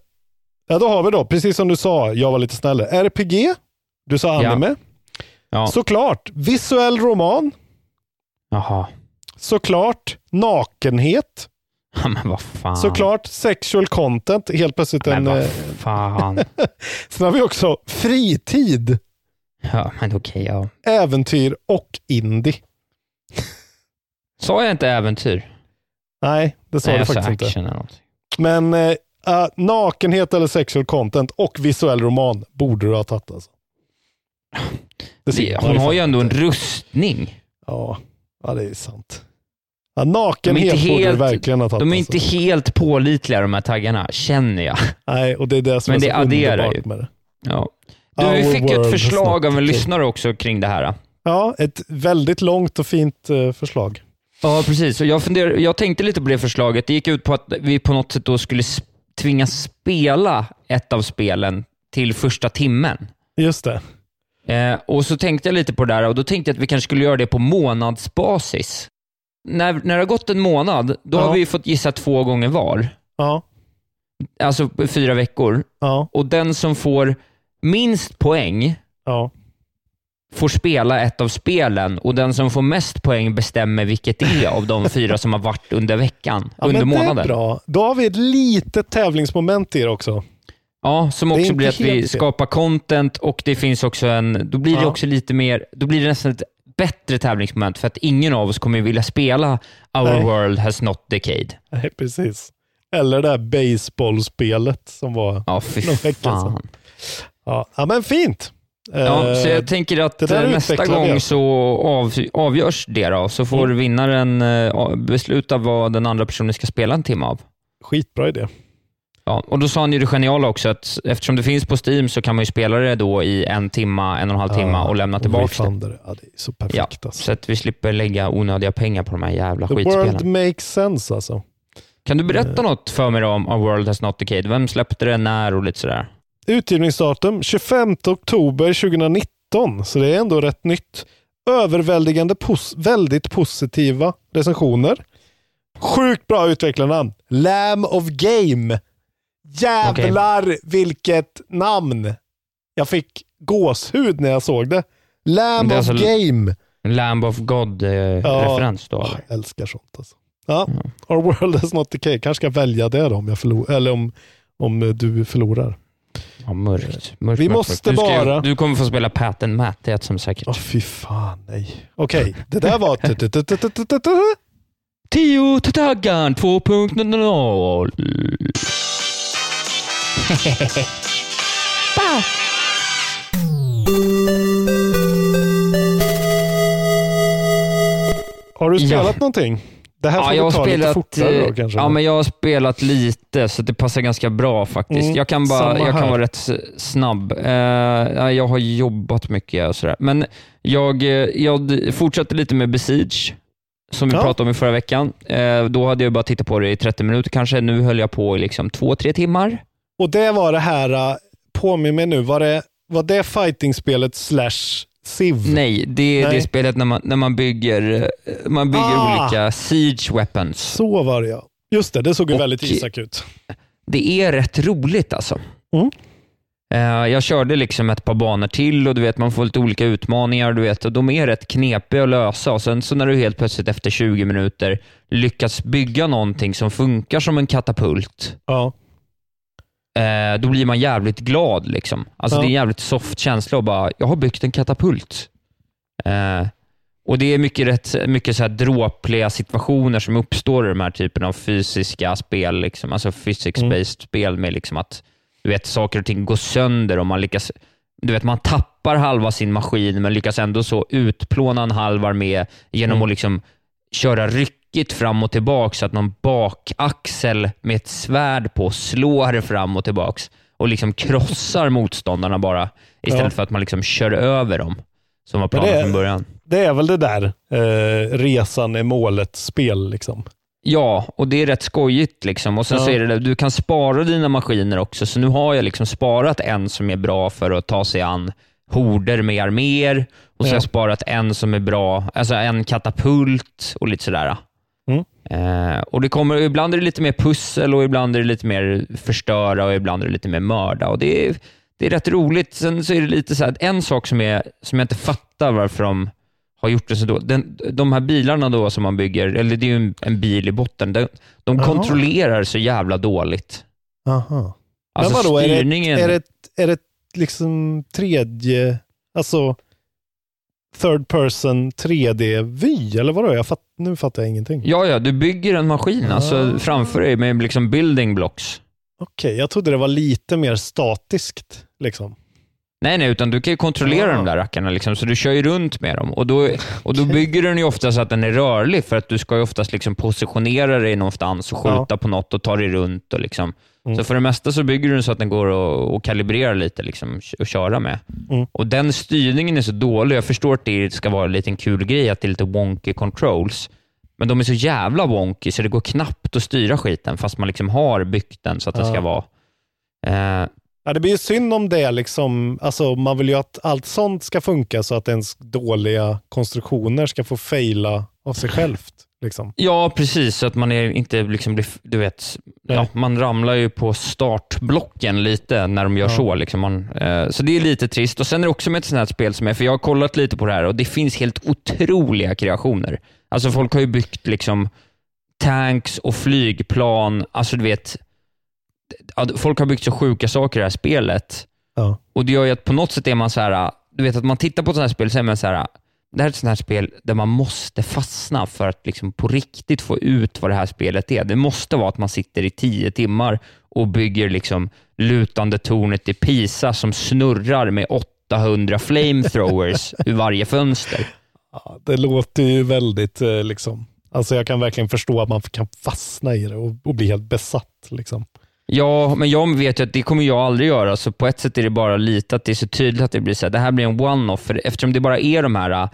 ja, då har vi då, precis som du sa, jag var lite snällare. RPG, du sa Ja. anime. Ja. Såklart, visuell roman. Jaha. Såklart, nakenhet. Men vad fan. Såklart, sexual content. Helt plötsligt Men en... vad eh, fan. Sen har vi också fritid, Ja, men okej, ja. äventyr och indie. Sa jag inte äventyr? Nej, det sa Nej, du faktiskt inte. eller något. Men eh, nakenhet eller sexual content och visuell roman borde du ha tagit alltså. Det Det, hon har ju ändå en rustning. Ja, ja, det är sant. Ja, De är nakenhet du helt- verkligen ha tagit. De är alltså. inte helt pålitliga de här taggarna, känner jag. Nej, och det är det som Men är det så underbart ju. med det. Ja. Du, vi Our fick ju world ett förslag av en lyssnare också kring det här. Ja, ett väldigt långt och fint eh, förslag. Ja, precis. Och jag, funderar, jag tänkte lite på det förslaget. Det gick ut på att vi på något sätt då skulle tvingas spela ett av spelen till första timmen. Just det. Eh, och så tänkte jag lite på det där och då tänkte jag att vi kanske skulle göra det på månadsbasis. När, när det har gått en månad, då Ja. har vi fått gissa två gånger var. Ja, Alltså fyra veckor. ja, Och den som får minst poäng ja. får spela ett av spelen och den som får mest poäng bestämmer vilket det är av de fyra som har varit under veckan, ja under men månaden. Det är bra. Då har vi ett litet tävlingsmoment i det också. Ja, som också blir att vi skapar content och det finns också en, då blir det också lite mer, då blir det nästan ett bättre tävlingsmoment för att ingen av oss kommer vilja spela Our Nej. World Has Not Decayed. Nej, precis. Eller det här baseballspelet som var Ja, fy någon vecka sedan. Ja, ja men fint. Ja, Eh, så jag tänker att nästa gång alltså. så av, avgörs det då, så får Mm. vinnaren eh, besluta vad den andra personen ska spela en timme av. Skitbra idé. Ja, och då sa han ju det geniala också att eftersom det finns på Steam så kan man ju spela det då i en timma, en och en halv timme och lämna tillbaka refunda det. Ja, det är så Ja, perfekt alltså. så att vi slipper lägga onödiga pengar på de här jävla The skitspelen. world makes sense alltså. Kan du berätta Eh. något för mig om A World Has Not Decayed? Vem släppte det, när och lite sådär? Utgivningsdatum 25 oktober 2019, så det är ändå rätt nytt. Överväldigande pos väldigt positiva recensioner. Sjukt bra utvecklarnamn. Lamb of Game. Jävlar okay. vilket namn! Jag fick gåshud när jag såg det. Lamb det of alltså Game. Lamb of God-referens eh, ja, då? Jag älskar sånt alltså. Ja, mm. Our World is not decay. Kanske ska välja det då om, jag förlor, eller om, om du förlorar. Ja, mörkt. mörkt vi måste mörkt. bara... Du, ska, du, kommer få spela Pat and Matt, det är som säkert. Åh, oh, fy fan, nej. Okej, okay, det där var... Tio Tatagan 2.0 pa! Har du spelat ja. någonting? Det här får ja, jag ta spelat, lite fortare då eh, kanske? Ja, men jag har spelat lite, så det passar ganska bra faktiskt. Mm, jag kan, bara, jag kan vara rätt snabb. Uh, jag har jobbat mycket och sådär. Men jag, eh, jag fortsatte lite med Besiege, som vi ja. pratade om i förra veckan. Uh, då hade jag bara tittat på det i 30 minuter kanske. Nu höll jag på i liksom två, tre timmar. Och det var det här, äh, påminn mig nu, var det, var det fighting-spelet slash Civ? Nej, det är Nej. det spelet när man, när man bygger, eh, man bygger Ah. olika siege weapons. Så var det ja. Just det, det såg ju Och- väldigt Isak ut. det är rätt roligt alltså. Mm. Eh, Jag körde liksom ett par banor till och du vet, man får lite olika utmaningar du vet, och de är rätt knepiga att lösa. Och sen så när du helt plötsligt efter 20 minuter lyckas bygga någonting som funkar som en katapult, Ja. Eh, då blir man jävligt glad. Liksom. Alltså Ja. Det är en jävligt soft känsla att bara, jag har byggt en katapult. Eh, och Det är mycket, rätt, mycket så här dråpliga situationer som uppstår i de här typen av fysiska spel, liksom. alltså physics-based spel med liksom att du vet, saker och ting går sönder och man lyckas du vet, man tappar halva sin maskin men lyckas ändå så utplåna en halv armé genom Mm. att liksom köra ryckigt fram och tillbaka så att någon bakaxel med ett svärd på slår fram och tillbaka och liksom krossar motståndarna bara istället Ja. för att man liksom kör över dem som var planen från början. Det är väl det där, eh, resan är målet-spel liksom. Ja, och det är rätt skojigt. Liksom. Och sen Ja. så är det, det, du kan spara dina maskiner också, så nu har jag liksom sparat en som är bra för att ta sig an horder med arméer och så Ja. har jag sparat en som är bra, alltså en katapult och lite sådär. Mm. Eh, och det kommer, ibland är det lite mer pussel och ibland är det lite mer förstöra och ibland är det lite mer mörda. Och det, är, det är rätt roligt. Sen så är det lite så här, en sak som, är, som jag inte fattar varför de har gjort det så då. Den, de här bilarna då som man bygger, eller det är ju en, en bil i botten, de, de kontrollerar så jävla dåligt. Aha. Alltså Men vadå, är det, styrningen... är, det, är det liksom tredje, alltså third person 3D-vy eller vadå? Jag fatt, nu fattar jag ingenting. Ja, ja, du bygger en maskin alltså, Ah. framför dig med liksom building blocks. Okej, jag trodde det var lite mer statiskt. Liksom. Nej, nej, utan du kan ju kontrollera Ah. de där rackarna, liksom, så du kör ju runt med dem. Och då, och då bygger den ju ofta så att den är rörlig, för att du ska ju oftast liksom positionera dig någonstans och skjuta Ja. på något och ta dig runt. Och liksom. Mm. Så för det mesta så bygger du den så att den går att att kalibrera lite liksom, och köra med. Mm. Och Den styrningen är så dålig. Jag förstår att det ska vara en liten kul grej, att det är lite wonky controls. Men de är så jävla wonky så det går knappt att styra skiten, fast man liksom har byggt den så att det Ja. ska vara... Eh, Ja, det blir ju synd om det. Liksom, alltså, man vill ju att allt sånt ska funka så att ens dåliga konstruktioner ska få faila av sig självt. Liksom. Ja, precis. Så att man är inte liksom, blir- du vet, ja, man ramlar ju på startblocken lite när de gör Ja. så. Liksom man, eh, så det är lite trist. Och Sen är det också med ett sånt här spel som är, för jag har kollat lite på det här och det finns helt otroliga kreationer. Alltså folk har ju byggt liksom tanks och flygplan. Alltså du vet, folk har byggt så sjuka saker i det här spelet. Ja. Och det gör ju att på något sätt är man så här, du vet att man tittar på sånt här spel så är man så här, det här är ett sånt här spel där man måste fastna för att liksom på riktigt få ut vad det här spelet är. Det måste vara att man sitter i tio timmar och bygger liksom lutande tornet i Pisa som snurrar med 800 flamethrowers ur varje fönster. Ja, det låter ju väldigt, eh, liksom, alltså jag kan verkligen förstå att man kan fastna i det och, och bli helt besatt. Liksom. Ja, men jag vet ju att det kommer jag aldrig göra, så på ett sätt är det bara lite att det är så tydligt att det blir så här, det här blir en one-off, för eftersom det bara är de här,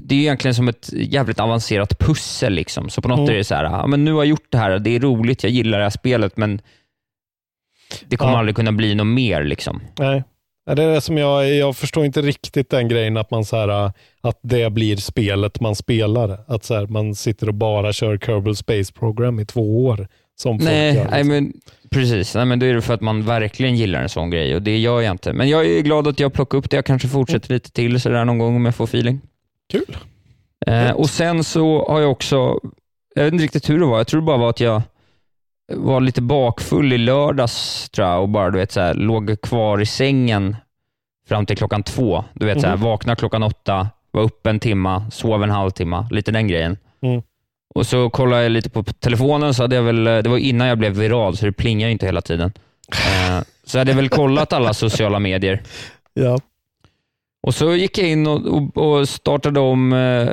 det är ju egentligen som ett jävligt avancerat pussel, liksom. så på något Mm. är det så här, ja, men nu har jag gjort det här, det är roligt, jag gillar det här spelet, men det kommer Ja. aldrig kunna bli något mer. Liksom. Nej. Det är det som jag, jag förstår inte riktigt den grejen att man så här, att det blir spelet man spelar. Att så här, man sitter och bara kör Kerbal Space Program i två år. Som folk Nej, gör. nej, Liksom. men precis. Nej, men då är det för att man verkligen gillar en sån grej och det gör jag inte. Men jag är glad att jag plockar upp det. Jag kanske fortsätter lite till sådär någon gång om jag får feeling. Kul. Eh, och sen så har jag också, jag vet inte riktigt hur det var, jag tror det bara var att jag var lite bakfull i lördags tror jag och bara du vet, så här, låg kvar i sängen fram till klockan två. Du vet, så här, Mhm. vakna klockan åtta, var uppe en timma, sov en halvtimme, lite den grejen. Mm. Och så kollade jag lite på telefonen, så hade jag väl, det var innan jag blev viral, så det plingar inte hela tiden. Eh, så hade jag väl kollat alla sociala medier. Ja. Och så gick jag in och, och, och startade om eh,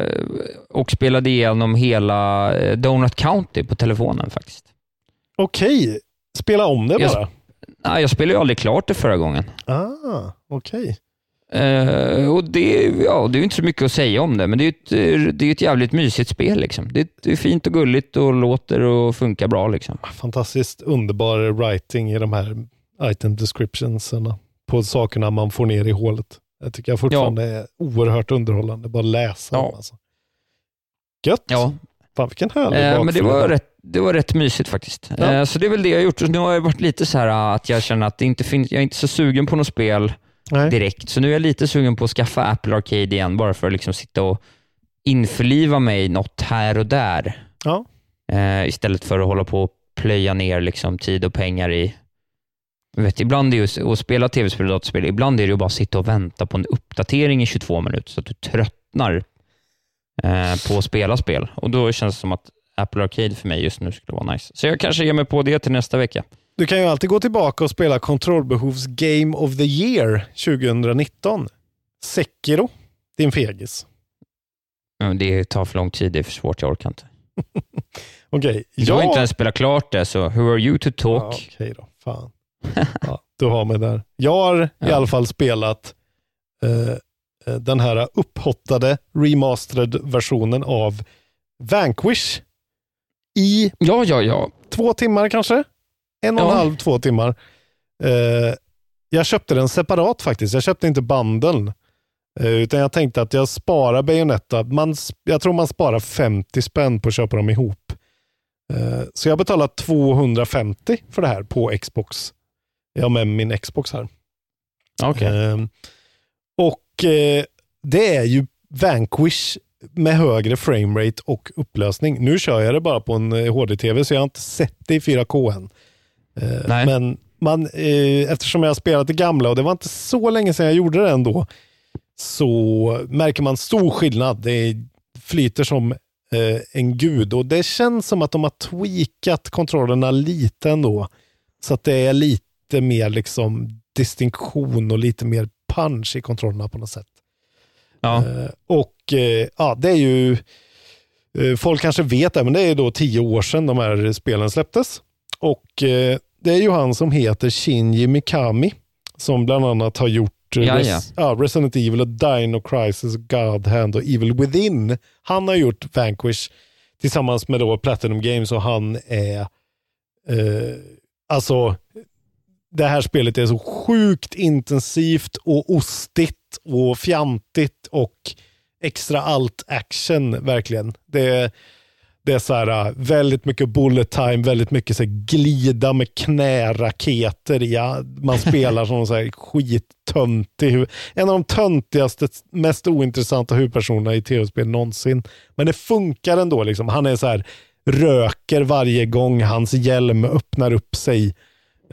och spelade igenom hela eh, Donut County på telefonen faktiskt. Okej, spela om det Jag bara. Nej, jag spelade ju aldrig klart det förra gången. Ah, okej. Eh, och det, ja, det är inte så mycket att säga om det, men det är ett, det är ett jävligt mysigt spel. Liksom. Det, är, det är fint och gulligt och låter och funkar bra. Liksom. Fantastiskt underbar writing i de här item descriptionsarna på sakerna man får ner i hålet. Jag tycker jag fortfarande är oerhört underhållande. Bara läsa Ja. Alltså. Gött. Ja, Fan vilken härlig Eh, men det var, rätt, det var rätt mysigt faktiskt. Ja. Eh, så det är väl det jag har gjort. Nu har jag varit lite så här att jag känner att det inte finns, jag är inte så sugen på något spel Nej. direkt. Så nu är jag lite sugen på att skaffa Apple Arcade igen, bara för att liksom sitta och införliva mig något här och där. Ja. Eh, istället för att hålla på och plöja ner liksom tid och pengar i vet, ibland är det ju att spela tv-spel och dataspel, ibland är det ju bara att sitta och vänta på en uppdatering i 22 minuter så att du tröttnar eh, på att spela spel. Och Då känns det som att Apple Arcade för mig just nu skulle vara nice. Så jag kanske ger mig på det till nästa vecka. Du kan ju alltid gå tillbaka och spela kontrollbehovs Game of the Year 2019. Sekiro, din fegis. Men Det tar för lång tid, det är för svårt, jag orkar inte. Okej, Jag har inte ens spelat klart det, så who are you to Ja, talk? Okej då, fan. Ja, du har mig där. Jag har i Ja. alla fall spelat eh, eh, den här upphottade remastered versionen av Vanquish i Ja, ja, ja. två timmar kanske? En och en Ja. halv, två timmar. Eh, jag köpte den separat faktiskt. Jag köpte inte bandeln. Eh, utan jag tänkte att jag sparar Bayonetta. Man, jag tror man sparar 50 spänn på att köpa dem ihop. Eh, så jag betalar 250 för det här på Xbox. Jag har med min Xbox här. Okej. Eh, och eh, det är ju Vanquish med högre framerate och upplösning. Nu kör jag det bara på en eh, HD-TV så jag har inte sett det i 4K än. Eh, Nej. Men man, eh, eftersom jag har spelat det gamla och det var inte så länge sedan jag gjorde det ändå, så märker man stor skillnad. Det flyter som eh, en gud och det känns som att de har tweakat kontrollerna lite ändå. Så att det är lite mer liksom distinktion och lite mer punch i kontrollerna på något sätt. Ja. Och ja, det är ju, folk kanske vet det, men det är då tio år sedan de här spelen släpptes. Och eh, det är ju han som heter Shinji Mikami, som bland annat har gjort eh, Ja, Res- ja, Resident Evil, och Dino Crisis, God Hand och Evil Within. Han har gjort Vanquish tillsammans med då Platinum Games och han är, eh, alltså det här spelet är så sjukt intensivt och ostigt och fjantigt och extra allt action verkligen. Det, det är så här äh, väldigt mycket bullet time, väldigt mycket så här glida med knäraketer. Ja, man spelar som en så här skittöntig, en av de töntigaste, mest ointressanta huvudpersonerna i tv-spel någonsin. Men det funkar ändå. Liksom. Han är så här, röker varje gång hans hjälm öppnar upp sig.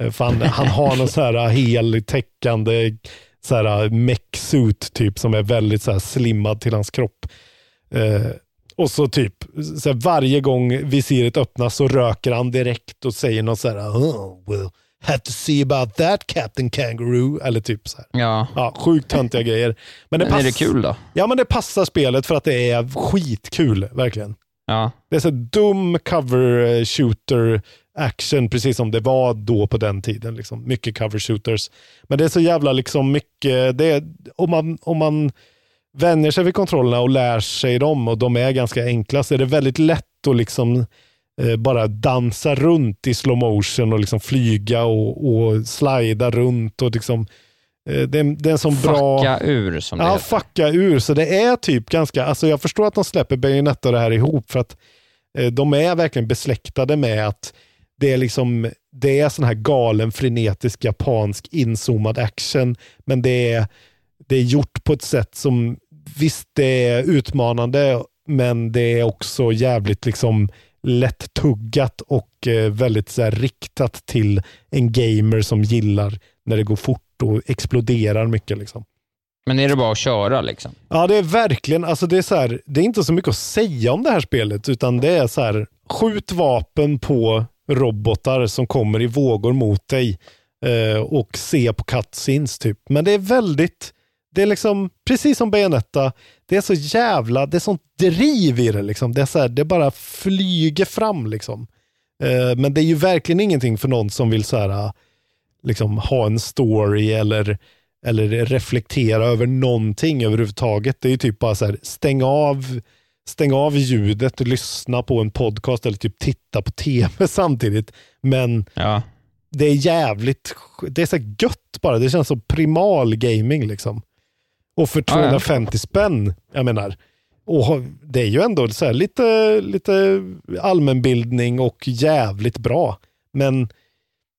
Eh, han, han har någon så här äh, heltäckande så här äh, mech-suit typ som är väldigt så här slimmad till hans kropp. Eh, och så typ så varje gång visiret öppnas så röker han direkt och säger något så här oh, well, had to see about that Captain Kangaroo eller typ så här. ja. Ja, sjukt töntiga grejer. Men det, Men är det pass- kul då? Ja, men det passar spelet för att det är skitkul, verkligen. Ja. Det är så dum cover eh, shooter action, precis som det var då på den tiden. Liksom. Mycket cover shooters. Men det är så jävla liksom mycket, det är, om, man, om man vänjer sig vid kontrollerna och lär sig dem och de är ganska enkla så är det väldigt lätt att liksom eh, bara dansa runt i slow motion och liksom flyga och, och slida runt. och liksom eh, det, är, det är en sån bra... Fucka ur som det Ja, heter. fucka ur. Så det är typ ganska, alltså jag förstår att de släpper Bayonetta och det här ihop för att eh, de är verkligen besläktade med att det är liksom, det är sån här galen frenetisk japansk inzoomad action, men det är, det är gjort på ett sätt som, visst det är utmanande, men det är också jävligt liksom lätt-tuggat och eh, väldigt så här, riktat till en gamer som gillar när det går fort och exploderar mycket. Liksom. Men är det bara att köra liksom? Ja, det är verkligen, alltså det är så här, det är inte så mycket att säga om det här spelet, utan det är så här, skjut vapen på robotar som kommer i vågor mot dig eh, och se på cutscenes typ. Men det är väldigt, Det är liksom, precis som Bayonetta, det är så jävla, det är sånt driv i det liksom. Det är så här, det bara flyger fram liksom. Eh, men det är ju verkligen ingenting för någon som vill så här, liksom ha en story eller, eller reflektera över någonting överhuvudtaget. Det är ju typ bara så här, stäng av, stäng av ljudet och lyssna på en podcast eller typ titta på tv samtidigt. Men Ja. det är jävligt, det är så gött bara. Det känns som primal gaming liksom. Och för Ja, ja. 250 spänn, jag menar. Och det är ju ändå så här lite, lite allmänbildning och jävligt bra. Men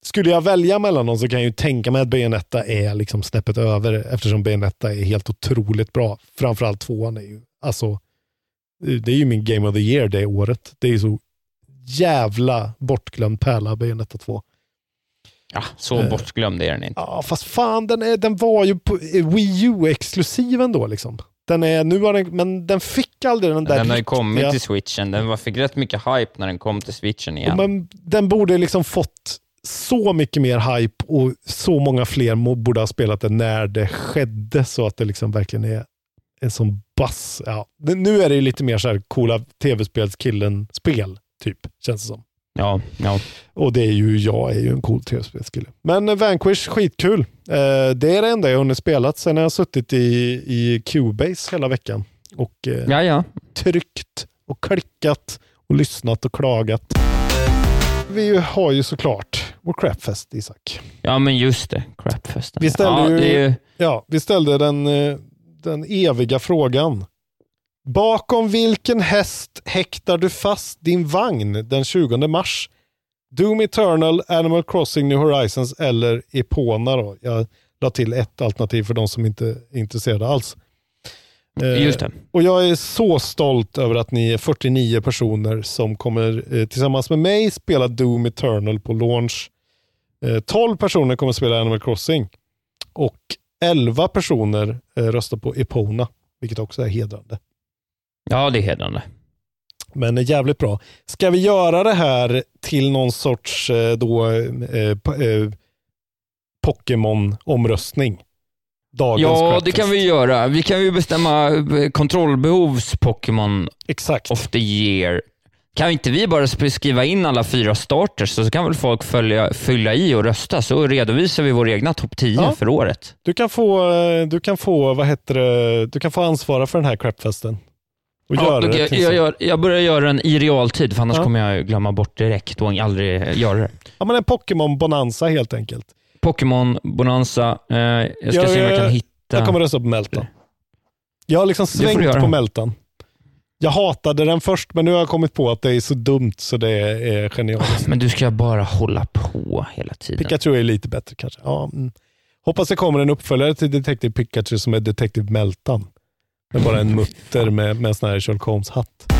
skulle jag välja mellan dem så kan jag ju tänka mig att Bayonetta är liksom snäppet över eftersom Bayonetta är helt otroligt bra. Framförallt tvåan är ju, alltså, det är ju min Game of the Year det året. Det är ju så jävla bortglömd pärla Bayonetta 2. Ja, så Eh. bortglömd är den inte. Ja, fast fan, den, är, den var ju på Wii U-exklusiv ändå. Liksom. Den är, nu har den, men den fick aldrig den där Den har ju kommit till switchen. Den var, fick rätt mycket hype när den kom till switchen igen. Men den borde liksom fått så mycket mer hype och så många fler borde ha spelat den när det skedde så att det liksom verkligen är en sån bass. Ja. Nu är det ju lite mer så här coola tv-spelskillen-spel, typ, känns det som. Ja, ja. Och det är ju, jag är ju en cool tv-spelskille. Men eh, Vanquish, skitkul. Eh, det är det enda jag hunnit spelat sen jag har suttit i, i Cubase hela veckan. Och eh, ja, ja. tryckt och klickat och lyssnat och klagat. Vi har ju såklart vår crapfest, Isak. Ja, men just det. Crapfesten. Vi ställde ja, ju- ju... Ja, vi ställde den, eh, den eviga frågan. Bakom vilken häst häktar du fast din vagn den 20 mars? Doom Eternal, Animal Crossing New Horizons eller Epona då? Jag la till ett alternativ för de som inte är intresserade alls. Eh, Just det. Och jag är så stolt över att ni är 49 personer som kommer eh, tillsammans med mig spela Doom Eternal på launch. Eh, 12 personer kommer spela Animal Crossing och 11 personer eh, röstar på Epona, vilket också är hedrande. Ja, det är hedrande. Men eh, jävligt bra. Ska vi göra det här till någon sorts eh, då, eh, po- eh, Pokémon-omröstning? Dagens Ja, Crapfest. det kan vi göra. Vi kan ju bestämma eh, kontrollbehovs Pokémon Exakt. of the year. Kan inte vi bara skriva in alla fyra starters så kan väl folk följa, fylla i och rösta så redovisar vi vår egna topp 10 Ja. för året. Du kan få, eh, du kan få, vad heter det, du kan få ansvara för den här crapfesten. Och Ja, göra det jag, jag, jag börjar göra den i realtid för annars Ja. kommer jag glömma bort direkt och aldrig göra det. Ja, men en Pokémon-bonanza helt enkelt. Pokémon Bonanza. Eh, jag ska Jag- se om jag kan hitta... Jag kommer rösta på Meltan. Jag har liksom svängt på Meltan. Jag hatade den först, men nu har jag kommit på att det är så dumt så det är genialiskt. Men du ska bara hålla på hela tiden. Pikachu är lite bättre kanske. Ja, mm. Hoppas det kommer en uppföljare till Detective Pikachu som är Detective Meltan. Med bara en mutter med, med en sån här Sherlock Holmes-hatt.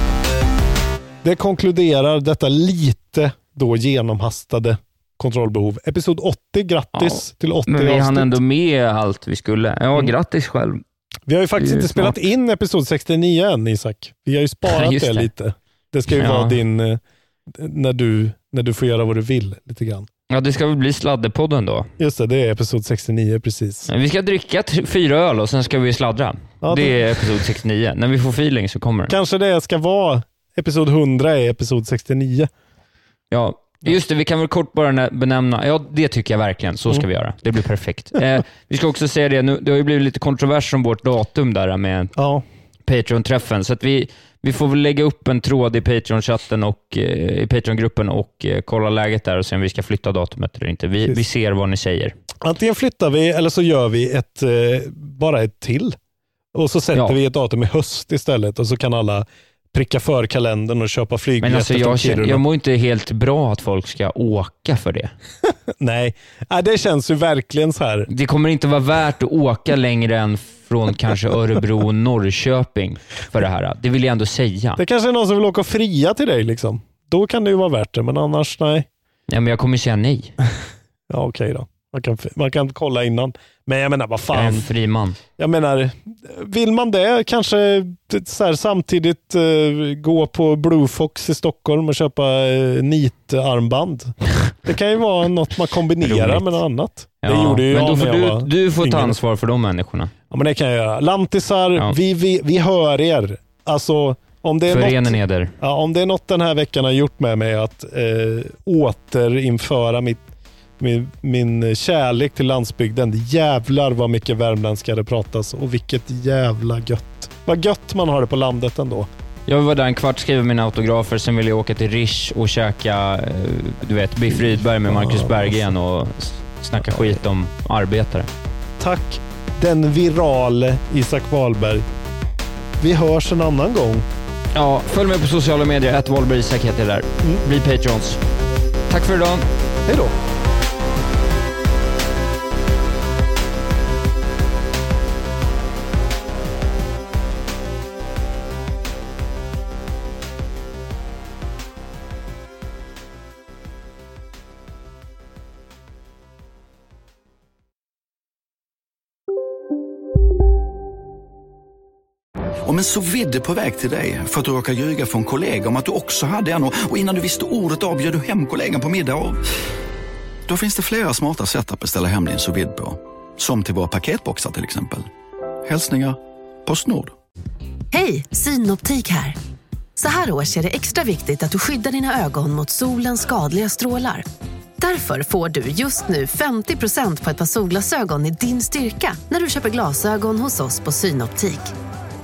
Det konkluderar detta lite då genomhastade kontrollbehov. Episod 80, grattis till 80 Men vi hann ändå med allt vi skulle. Ja, Mm. grattis själv. Vi har ju faktiskt Det är inte spelat smart. in episod 69 än Isak. Vi har ju sparat det, det. lite. Det ska ju Ja. vara din, eh, när du, när du får göra vad du vill lite grann. Ja, det ska väl bli sladdepodden då. Just det, det är episod 69 precis. Vi ska dricka fyra öl och sen ska vi sladdra. Ja, det är episod 69. När vi får feeling så kommer den. Kanske det ska vara episod 100 är episod 69. Ja, just det. Vi kan väl kort bara nä- benämna. Ja, det tycker jag verkligen. Så ska Mm. vi göra. Det blir perfekt. Eh, vi ska också säga det, nu, det har ju blivit lite kontrovers om vårt datum där med Ja, Patreon-träffen, så att vi, vi får väl lägga upp en tråd i Patreon-chatten och eh, i Patreon-gruppen och eh, kolla läget där och se om vi ska flytta datumet eller inte. Vi, Precis. vi ser vad ni säger. antingen flyttar vi eller så gör vi ett, eh, bara ett till. Och så sätter Ja. vi ett datum i höst istället och så kan alla pricka för kalendern och köpa Men flygbiljetter alltså jag, känner, jag mår inte helt bra att folk ska åka för det. Nej, det känns ju verkligen så här. Det kommer inte vara värt att åka längre än från kanske Örebro och Norrköping för det här. Det vill jag ändå säga. Det kanske är någon som vill åka och fria till dig. Liksom. Då kan det ju vara värt det, men annars nej. Ja, men jag kommer säga nej. Ja, okej då. Man kan, man kan kolla innan. Men jag menar, vad Jag är en fan. fri man. Jag menar, vill man det, kanske så här, samtidigt eh, gå på Blue Fox i Stockholm och köpa eh, nitarmband. Det kan ju vara något man kombinerar med något annat. Det gjorde ju men då får jag var du, du får ta ansvar för de människorna. Ja, men det kan jag göra. Lantisar, Ja. vi, vi, vi hör er. Alltså, om det, är Förenen något, eder. ja, om det är något den här veckan har gjort med mig att eh, återinföra mitt, min, min kärlek till landsbygden. Jävlar vad mycket värmländska det pratas och vilket jävla gött. Vad gött man har det på landet ändå. Jag var där en kvart, skrev mina autografer, sen ville jag åka till Rish och käka, eh, du vet, Biff Rydberg med Marcus Berggren och snacka skit om arbetare. Tack den virale Isak Wahlberg. Vi hörs en annan gång. Ja, följ mig på sociala medier, att Wahlberg Isak heter jag där. Bli Patrons. Tack för idag. Hej då. Om en så vidde på väg till dig för att du råkar ljuga från kollega om att du också hade en och och innan du visste ordet av bjöd du hem kollegan på middag och... Då finns det flera smarta sätt att beställa hem din sous vide på. Som till våra paketboxar till exempel. Hälsningar Postnord. Hej, Synoptik här. Så här års är det extra viktigt att du skyddar dina ögon mot solens skadliga strålar. Därför får du just nu 50% på ett par solglasögon i din styrka när du köper glasögon hos oss på Synoptik.